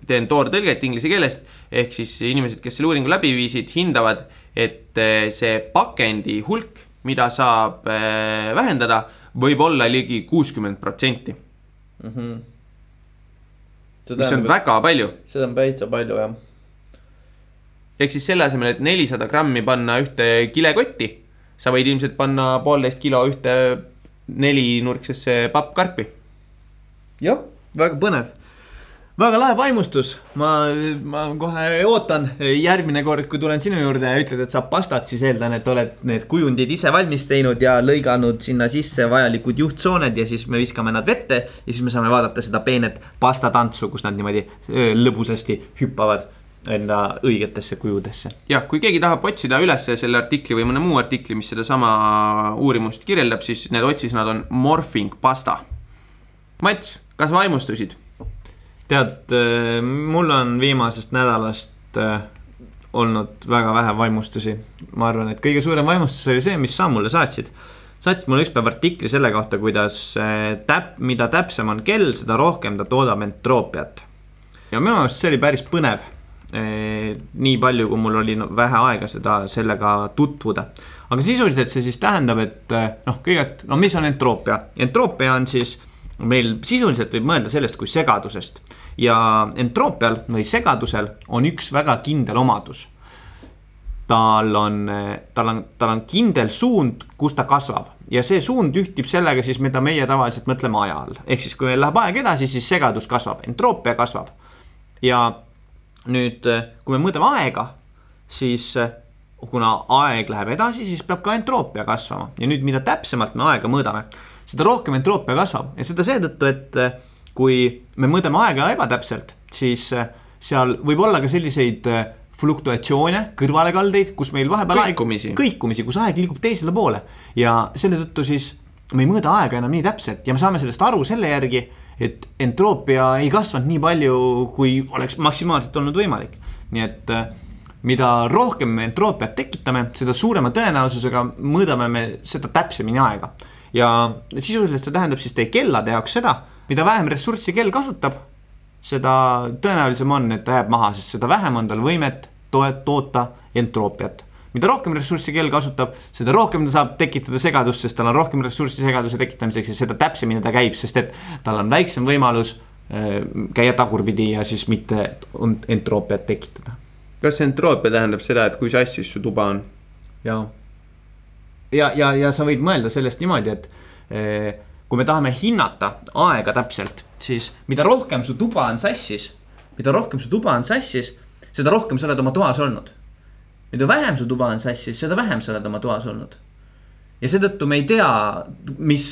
teen toortõlget inglise keelest, ehk siis inimesed, kes selle uuringu läbi viisid, hindavad, et eh, see pakendi hulk, mida saab eh, vähendada, võib olla ligi kuuskümmend protsenti, mis on väga palju. seda on täitsa palju jah. ehk siis selle asemel, et nelisada grammi panna ühte kilekotti, sa võid ilmselt panna poolteist kilo ühte nelinurksesse pappkarpi. jah, väga põnev. Väga lahe vaimustus, ma, ma kohe ootan järgmine kord, kui tulen sinu juurde ja ütled, et saab pastat, siis eeldan, et oled need kujundid ise valmis teinud ja lõiganud sinna sisse vajalikud juhtsooned ja siis me viskame nad vette ja siis me saame vaadata seda peenet pastatantsu, kus nad niimoodi lõbusasti hüppavad enda õigetesse kujudesse. jah, kui keegi tahab otsida üles selle artikli või mõne muu artikli, mis sedasama uurimust kirjeldab, siis need otsisõnad on morphing pasta. Mats, kas vaimustusid? tead, mul on viimasest nädalast äh, olnud väga vähe vaimustusi. ma arvan, et kõige suurem vaimustus oli see, mis sa mulle saatsid. saatsid mulle ükspäev artikli selle kohta, kuidas äh, täp-, mida täpsem on kell, seda rohkem ta toodab entroopiat. ja minu arust see oli päris põnev. nii palju, kui mul oli vähe aega seda, sellega tutvuda. aga sisuliselt see siis tähendab, et äh, noh, kõigepealt, no mis on entroopia? entroopia on siis meil sisuliselt võib mõelda sellest kui segadusest ja entroopial või segadusel on üks väga kindel omadus. tal on, tal on, tal on kindel suund, kus ta kasvab ja see suund ühtib sellega siis, mida meie tavaliselt mõtleme aja all. ehk siis, kui meil läheb aeg edasi, siis segadus kasvab, entroopia kasvab. ja nüüd, kui me mõõdame aega, siis kuna aeg läheb edasi, siis peab ka entroopia kasvama ja nüüd, mida täpsemalt me aega mõõdame, seda rohkem entroopia kasvab ja seda seetõttu, et kui me mõõdame aega ebatäpselt, siis eh, seal võib olla ka selliseid eh, fluktuatsioone, kõrvalekaldeid, kus meil vahepeal Kõikumisi. aeg, kõikumisi, kus aeg liigub teisele poole ja selle tõttu siis me ei mõõda aega enam nii täpselt ja me saame sellest aru selle järgi, et entroopia ei kasvanud nii palju, kui oleks maksimaalselt olnud võimalik. nii et äh, mida rohkem me entroopiat tekitame, seda suurema tõenäosusega mõõdame me seda täpsemini aega. ja sisuliselt see tähendab siis teie kellade jaoks seda, mida vähem ressurssi kell kasutab, seda tõenäolisem on, et ta jääb maha, sest seda vähem on tal võimet to- toota entroopiat mida rohkem ressurssi kell kasutab, seda rohkem ta saab tekitada segadust, sest tal on rohkem ressurssi segaduse tekitamiseks ja seda täpsemini ta käib, sest et tal on väiksem võimalus äh, käia tagurpidi ja siis mitte ent- entroopiat tekitada. kas entroopia tähendab seda, et kui sassis su tuba on? ja, ja, ja, ja sa võid mõelda sellest niimoodi, et eh, kui me tahame hinnata aega täpselt, siis mida rohkem su tuba on sassis, mida rohkem su tuba on sassis, seda rohkem sa oled oma toas olnud. mida vähem su tuba on sassis, seda vähem sa oled oma toas olnud. ja seetõttu me ei tea, mis,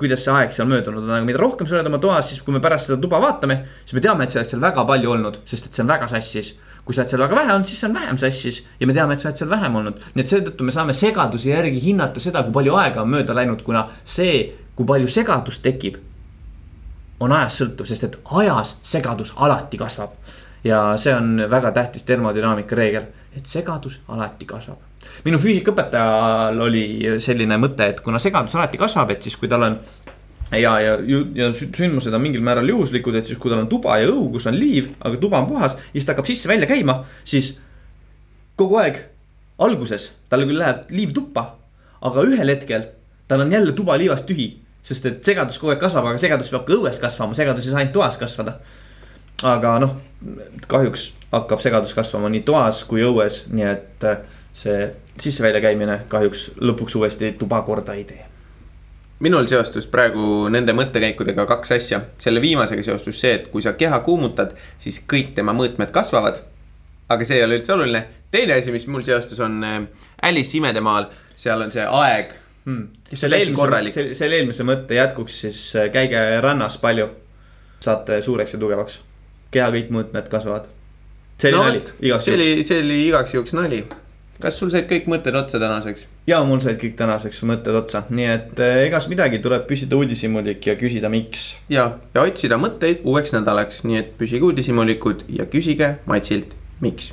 kuidas see aeg seal möödunud on, aga mida rohkem sa oled oma toas, siis kui me pärast seda tuba vaatame, siis me teame, et sa oled seal väga palju olnud, sest et see on väga sassis kui sa oled seal väga vähe olnud, siis see on vähem sassis ja me teame, et sa oled seal vähem olnud. nii et seetõttu me saame segaduse järgi hinnata seda, kui palju aega on mööda läinud, kuna see, kui palju segadust tekib, on ajast sõltuv, sest et ajas segadus alati kasvab. ja see on väga tähtis termodünaamika reegel, et segadus alati kasvab. minu füüsikaõpetajal oli selline mõte, et kuna segadus alati kasvab, et siis kui tal on ja, ja, ja sü- sündmused on mingil määral juhuslikud, et siis kui tal on tuba ja õu, kus on liiv, aga tuba on puhas siis ta hakkab sisse-välja käima, siis kogu aeg alguses tal küll läheb liiv tuppa, aga ühel hetkel tal on jälle tuba liivast tühi, sest et segadus kogu aeg kasvab, aga segadus peab ka õues kasvama, segadus ei saa ainult toas kasvada. aga noh, kahjuks hakkab segadus kasvama nii toas kui õues, nii et äh, see sisse-välja käimine kahjuks lõpuks uuesti tuba korda ei tee minul seostus praegu nende mõttekäikudega kaks asja. selle viimasega seostus see, et kui sa keha kuumutad, siis kõik tema mõõtmed kasvavad. aga see ei ole üldse oluline. teine asi, mis mul seostus, on äh, Alice imedemaal, seal on see aeg hmm.. selle eelmise, selle eelmise mõtte jätkuks siis äh, käige rannas palju. saate suureks ja tugevaks. keha kõik mõõtmed kasvavad. see oli no, nali, igaks see juhuks. oli, see oli igaks juhuks nali. kas sul said kõik mõtted otsa tänaseks? ja mul said kõik tänaseks mõtted otsa, nii et äh, egas midagi, tuleb püsida uudishimulik ja küsida, miks. ja, ja otsida mõtteid uueks nädalaks, nii et püsige uudishimulikud ja küsige Matsilt, miks